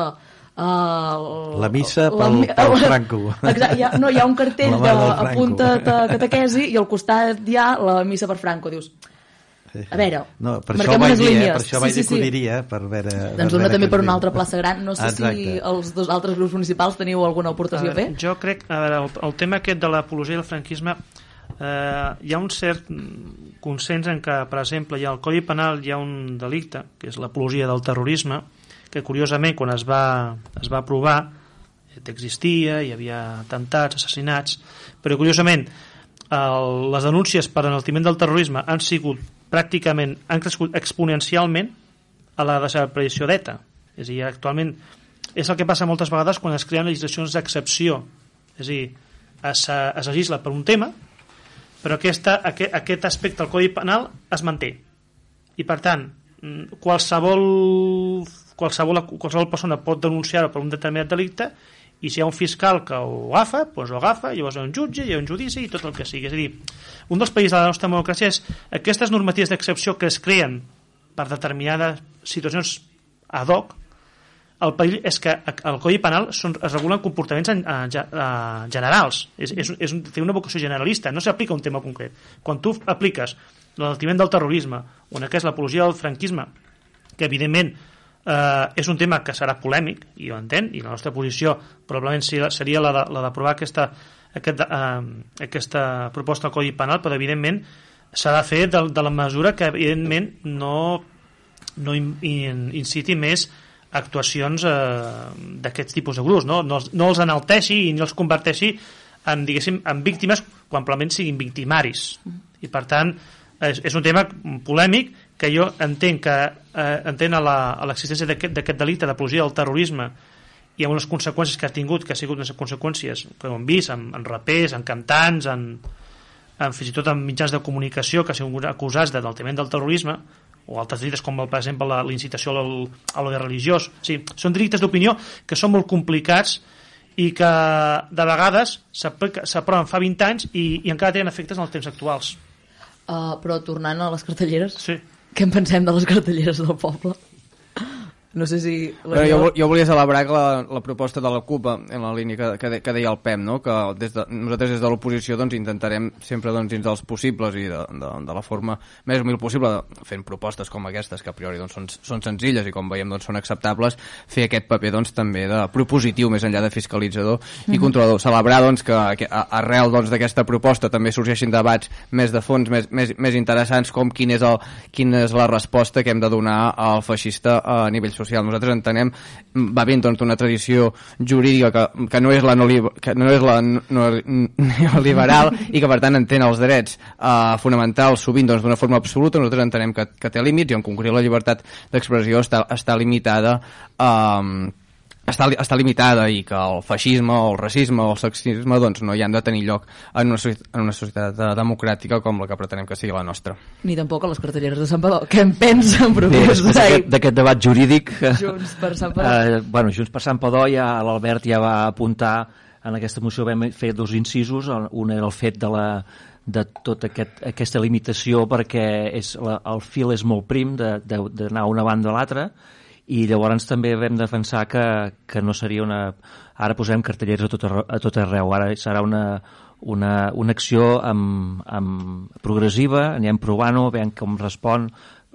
Uh, la missa pel, la, pel (laughs) Franco. Exacte, hi ha, no, hi ha un cartell de apunta't a catequesi i al costat hi ha la missa per Franco. Dius, a veure, no, per això vaig dir, eh? per això vaig sí, sí, dir que ho per veure... Doncs una també per una altra plaça gran. No sé Exacte. si els dos altres grups municipals teniu alguna aportació a, veure, a fer. Jo crec, a veure, el, el tema aquest de l'apologia del franquisme eh, hi ha un cert consens en que, per exemple, hi ha el Codi Penal hi ha un delicte, que és l'apologia del terrorisme, que curiosament quan es va, es va aprovar existia, hi havia atemptats, assassinats, però curiosament el, les denúncies per enaltiment del terrorisme han sigut pràcticament, han crescut exponencialment a la desaparició d'ETA. És a dir, actualment és el que passa moltes vegades quan es creen legislacions d'excepció. És a dir, es, es legisla per un tema, però aquesta, aquest, aquest aspecte del Codi Penal es manté. I per tant, qualsevol qualsevol, qualsevol persona pot denunciar-ho per un determinat delicte i si hi ha un fiscal que ho agafa, doncs ho agafa, llavors hi ha un jutge, hi ha un judici i tot el que sigui. És a dir, un dels països de la nostra democràcia és aquestes normatives d'excepció que es creen per determinades situacions ad hoc, el perill és que el Codi Penal són, es regulen comportaments en, en, en generals, és, és, és, té una vocació generalista, no s'aplica un tema concret. Quan tu apliques l'altiment del terrorisme o en aquest l'apologia del franquisme, que evidentment eh, és un tema que serà polèmic, i ho entenc, i la nostra posició probablement seria la d'aprovar aquesta, aquest, eh, aquesta proposta al Codi Penal, però evidentment s'ha de fer de, de la mesura que evidentment no, no in, in, inciti més actuacions eh, d'aquests tipus de grups, no? No, no els enalteixi i no els converteixi en, diguéssim, en víctimes quan probablement siguin victimaris. I per tant, és, és un tema polèmic que jo entenc que eh, entén a l'existència d'aquest delicte d'apologia del terrorisme i amb unes conseqüències que ha tingut, que ha sigut unes conseqüències que hem vist en, en rapers, en cantants, en, en fins i tot en mitjans de comunicació que han sigut acusats de d'altiment del terrorisme o altres delictes com per exemple la, la incitació al, a l'odi religiós. Sí, són delictes d'opinió que són molt complicats i que de vegades s'aproven fa 20 anys i, i encara tenen efectes en els temps actuals. Uh, però tornant a les cartelleres sí. què en pensem de les cartelleres del poble? No sé si... Però jo, jo volia celebrar que la, la proposta de la CUP en la línia que, que, de, que deia el PEM, no? que des de, nosaltres des de l'oposició doncs, intentarem sempre doncs, dins dels possibles i de, de, de la forma més humil possible, fent propostes com aquestes, que a priori doncs, són, són senzilles i com veiem doncs, són acceptables, fer aquest paper doncs, també de propositiu més enllà de fiscalitzador mm -hmm. i mhm. controlador. Celebrar doncs, que, que arrel doncs, d'aquesta doncs, proposta també sorgeixin debats més de fons, més, més, més interessants, com quin és el, quina és la resposta que hem de donar al feixista a nivell social social. Nosaltres entenem, va bé doncs, una tradició jurídica que, que no és la, no, que no és la no, neoliberal i que per tant entén els drets eh, fonamentals sovint doncs, d'una doncs, forma absoluta. Nosaltres entenem que, que té límits i en concret la llibertat d'expressió està, està limitada eh, està, està limitada i que el feixisme, el racisme o el sexisme doncs, no hi han de tenir lloc en una, en una societat democràtica com la que pretenem que sigui la nostra. Ni tampoc a les cartelleres de Sant Padó. Què en pensen, professor? Sí, d'aquest debat jurídic... Junts per Sant Padó. Eh, bueno, Junts per Sant Padó ja l'Albert ja va apuntar en aquesta moció vam fer dos incisos, un era el fet de la de tota aquest, aquesta limitació perquè és, la, el fil és molt prim d'anar a una banda a l'altra i llavors també vam defensar que, que no seria una... Ara posem cartelleres a tot, arreu, a tot arreu. ara serà una, una, una acció amb, amb progressiva, anem provant-ho, veiem com respon,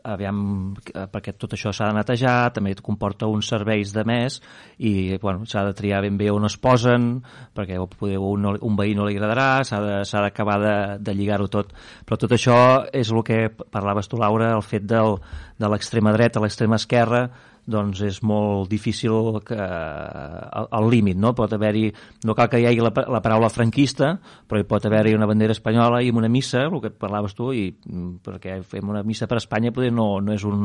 aviam, eh, perquè tot això s'ha de netejar, també comporta uns serveis de més i bueno, s'ha de triar ben bé on es posen, perquè poder un, un veí no li agradarà, s'ha d'acabar de, de lligar-ho tot. Però tot això és el que parlaves tu, Laura, el fet del, de l'extrema dreta a l'extrema esquerra, doncs és molt difícil que, al límit, no? Pot haver-hi, no cal que hi hagi la, la paraula franquista, però hi pot haver-hi una bandera espanyola i una missa, el que parlaves tu, i mm, perquè fem una missa per Espanya poder no, no és un,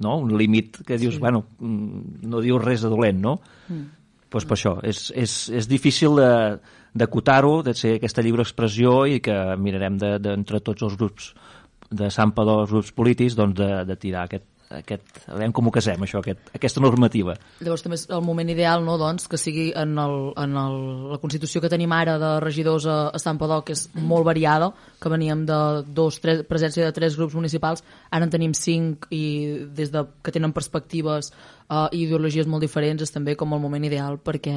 no? un límit que dius, sí. bueno, mm, no dius res de dolent, no? Mm. Pues per això, és, és, és difícil de, d'acotar-ho, de ser aquesta lliure expressió i que mirarem de, de, entre tots els grups de Sant Padó, els grups polítics, doncs de, de tirar aquest, aquest, a veure com ho casem, això, aquest, aquesta normativa. Llavors també és el moment ideal no, doncs, que sigui en, el, en el, la Constitució que tenim ara de regidors a, a Sant Padó, que és molt variada, que veníem de dos, tres, presència de tres grups municipals, ara en tenim cinc i des de que tenen perspectives uh, i ideologies molt diferents és també com el moment ideal perquè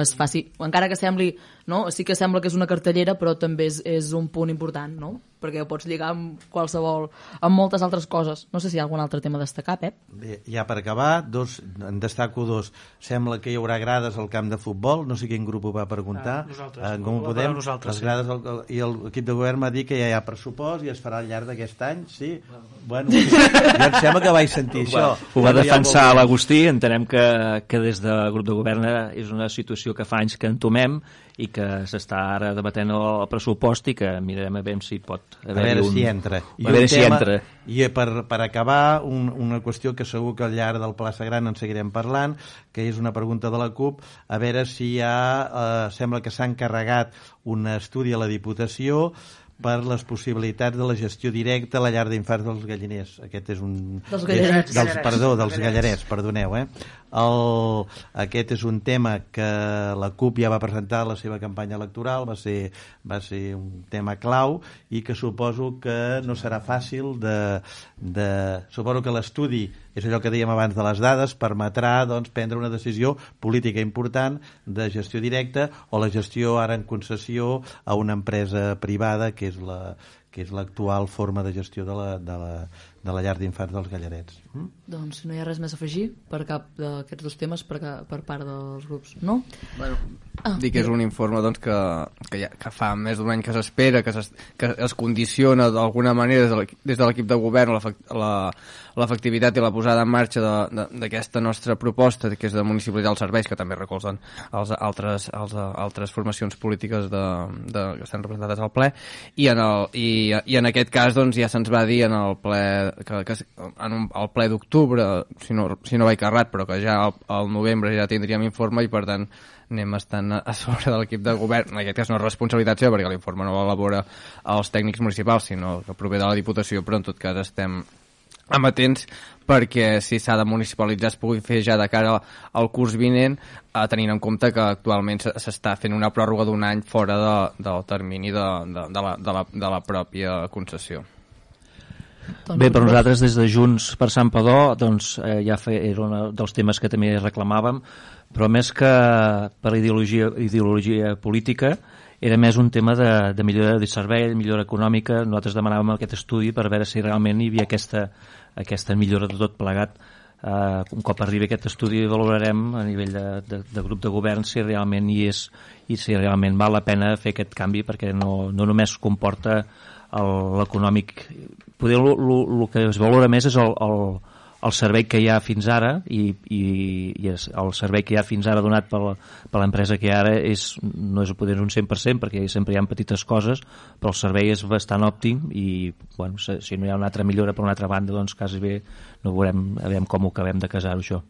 es faci, encara que sembli no? sí que sembla que és una cartellera però també és, és un punt important no? perquè ho pots lligar amb qualsevol amb moltes altres coses, no sé si hi ha algun altre tema a destacar, Pep? Bé, ja per acabar dos, en destaco dos sembla que hi haurà grades al camp de futbol no sé quin grup ho va preguntar ah, nosaltres, eh, com ho podem, les grades sí. el, i l'equip de govern m'ha dit que ja hi ha pressupost i es farà al llarg d'aquest any, sí bueno, jo em sembla que vaig sentir això ho va defensar l'Agustí, entenem que, que des del grup de govern és una situació que fa anys que entomem i que s'està ara debatent el pressupost i que mirarem a veure si pot haver a veure un... si entra. I a veure si entra. i per, per acabar un, una qüestió que segur que al llarg del Plaça Gran en seguirem parlant que és una pregunta de la CUP. A veure si hi ha eh, sembla que s'ha encarregat un estudi a la Diputació per les possibilitats de la gestió directa a la llar d'infants dels galliners. Aquest és un... Dels gallarets. És, dels, perdó, dels gallarets, perdoneu. Eh? El, aquest és un tema que la CUP ja va presentar a la seva campanya electoral, va ser, va ser un tema clau i que suposo que no serà fàcil de... de suposo que l'estudi és allò que dèiem abans de les dades, permetrà doncs, prendre una decisió política important de gestió directa o la gestió ara en concessió a una empresa privada que és la que és l'actual forma de gestió de la, de la, de la llar d'infants dels Gallarets. Mm? Doncs no hi ha res més a afegir per cap d'aquests dos temes per, per part dels grups, no? Bueno, ah, dir que és un informe doncs, que, que, ja, que fa més d'un any que s'espera, que, que es condiciona d'alguna manera des de l'equip de govern l'efectivitat i la posada en marxa d'aquesta nostra proposta, que és de municipalitzar els serveis, que també recolzen els altres, els, altres formacions polítiques de, de, que estan representades al ple, i en, el, i, i en aquest cas doncs, ja se'ns va dir en el ple, que, que en un, el ple d'octubre, si, no, si no vaig errat, però que ja al, al novembre ja tindríem informe i per tant anem estant a sobre de l'equip de govern. En aquest cas no és responsabilitat seva perquè l'informe no l'elabora els tècnics municipals, sinó que prové de la Diputació, però en tot cas estem amatents perquè si s'ha de municipalitzar es pugui fer ja de cara al curs vinent eh, tenint en compte que actualment s'està fent una pròrroga d'un any fora de, del termini de, de, de, la, de, la, de la pròpia concessió. Doncs Bé, per nosaltres des de Junts per Sant Padó doncs, eh, ja fe, era un dels temes que també reclamàvem, però més que per ideologia, ideologia política era més un tema de, de millora de servei, de millora econòmica. Nosaltres demanàvem aquest estudi per veure si realment hi havia aquesta, aquesta millora de tot plegat. Uh, un cop arribi aquest estudi valorarem a nivell de, de, de grup de govern si realment hi és i si realment val la pena fer aquest canvi perquè no, no només comporta l'econòmic poder el que es valora més és el, el, el servei que hi ha fins ara i, i, i el servei que hi ha fins ara donat per, per l'empresa que ara és, no és poder un 100% perquè sempre hi ha petites coses però el servei és bastant òptim i bueno, si no hi ha una altra millora per una altra banda doncs quasi bé no veurem, veurem com ho acabem de casar això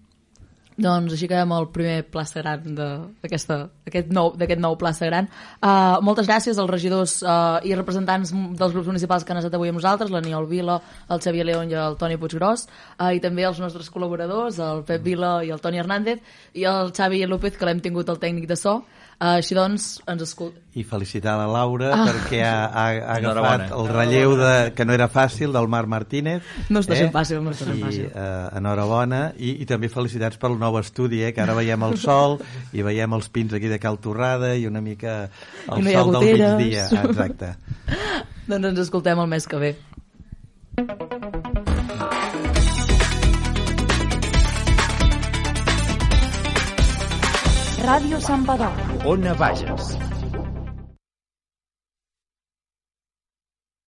doncs així acabem el primer plaça gran d'aquest nou, nou plaça gran. Uh, moltes gràcies als regidors uh, i representants dels grups municipals que han estat avui amb nosaltres, la Niol Vila, el Xavier León i el Toni Puiggròs, uh, i també els nostres col·laboradors, el Pep Vila i el Toni Hernández, i el Xavi López, que l'hem tingut el tècnic de so. Uh, així doncs, ens escoltem... I felicitar la Laura Ah. perquè ha, ha, ha agafat el relleu de, que no era fàcil del Marc Martínez. No està sent fàcil, no està sent I, fàcil. eh, enhorabona i, i també felicitats pel nou estudi, eh, que ara veiem el sol i veiem els pins aquí de Cal Torrada i una mica el no sol del migdia. Ah, Exacte. (laughs) Doncs ens escoltem el mes que ve. Ràdio Santpedor. Ona Bages.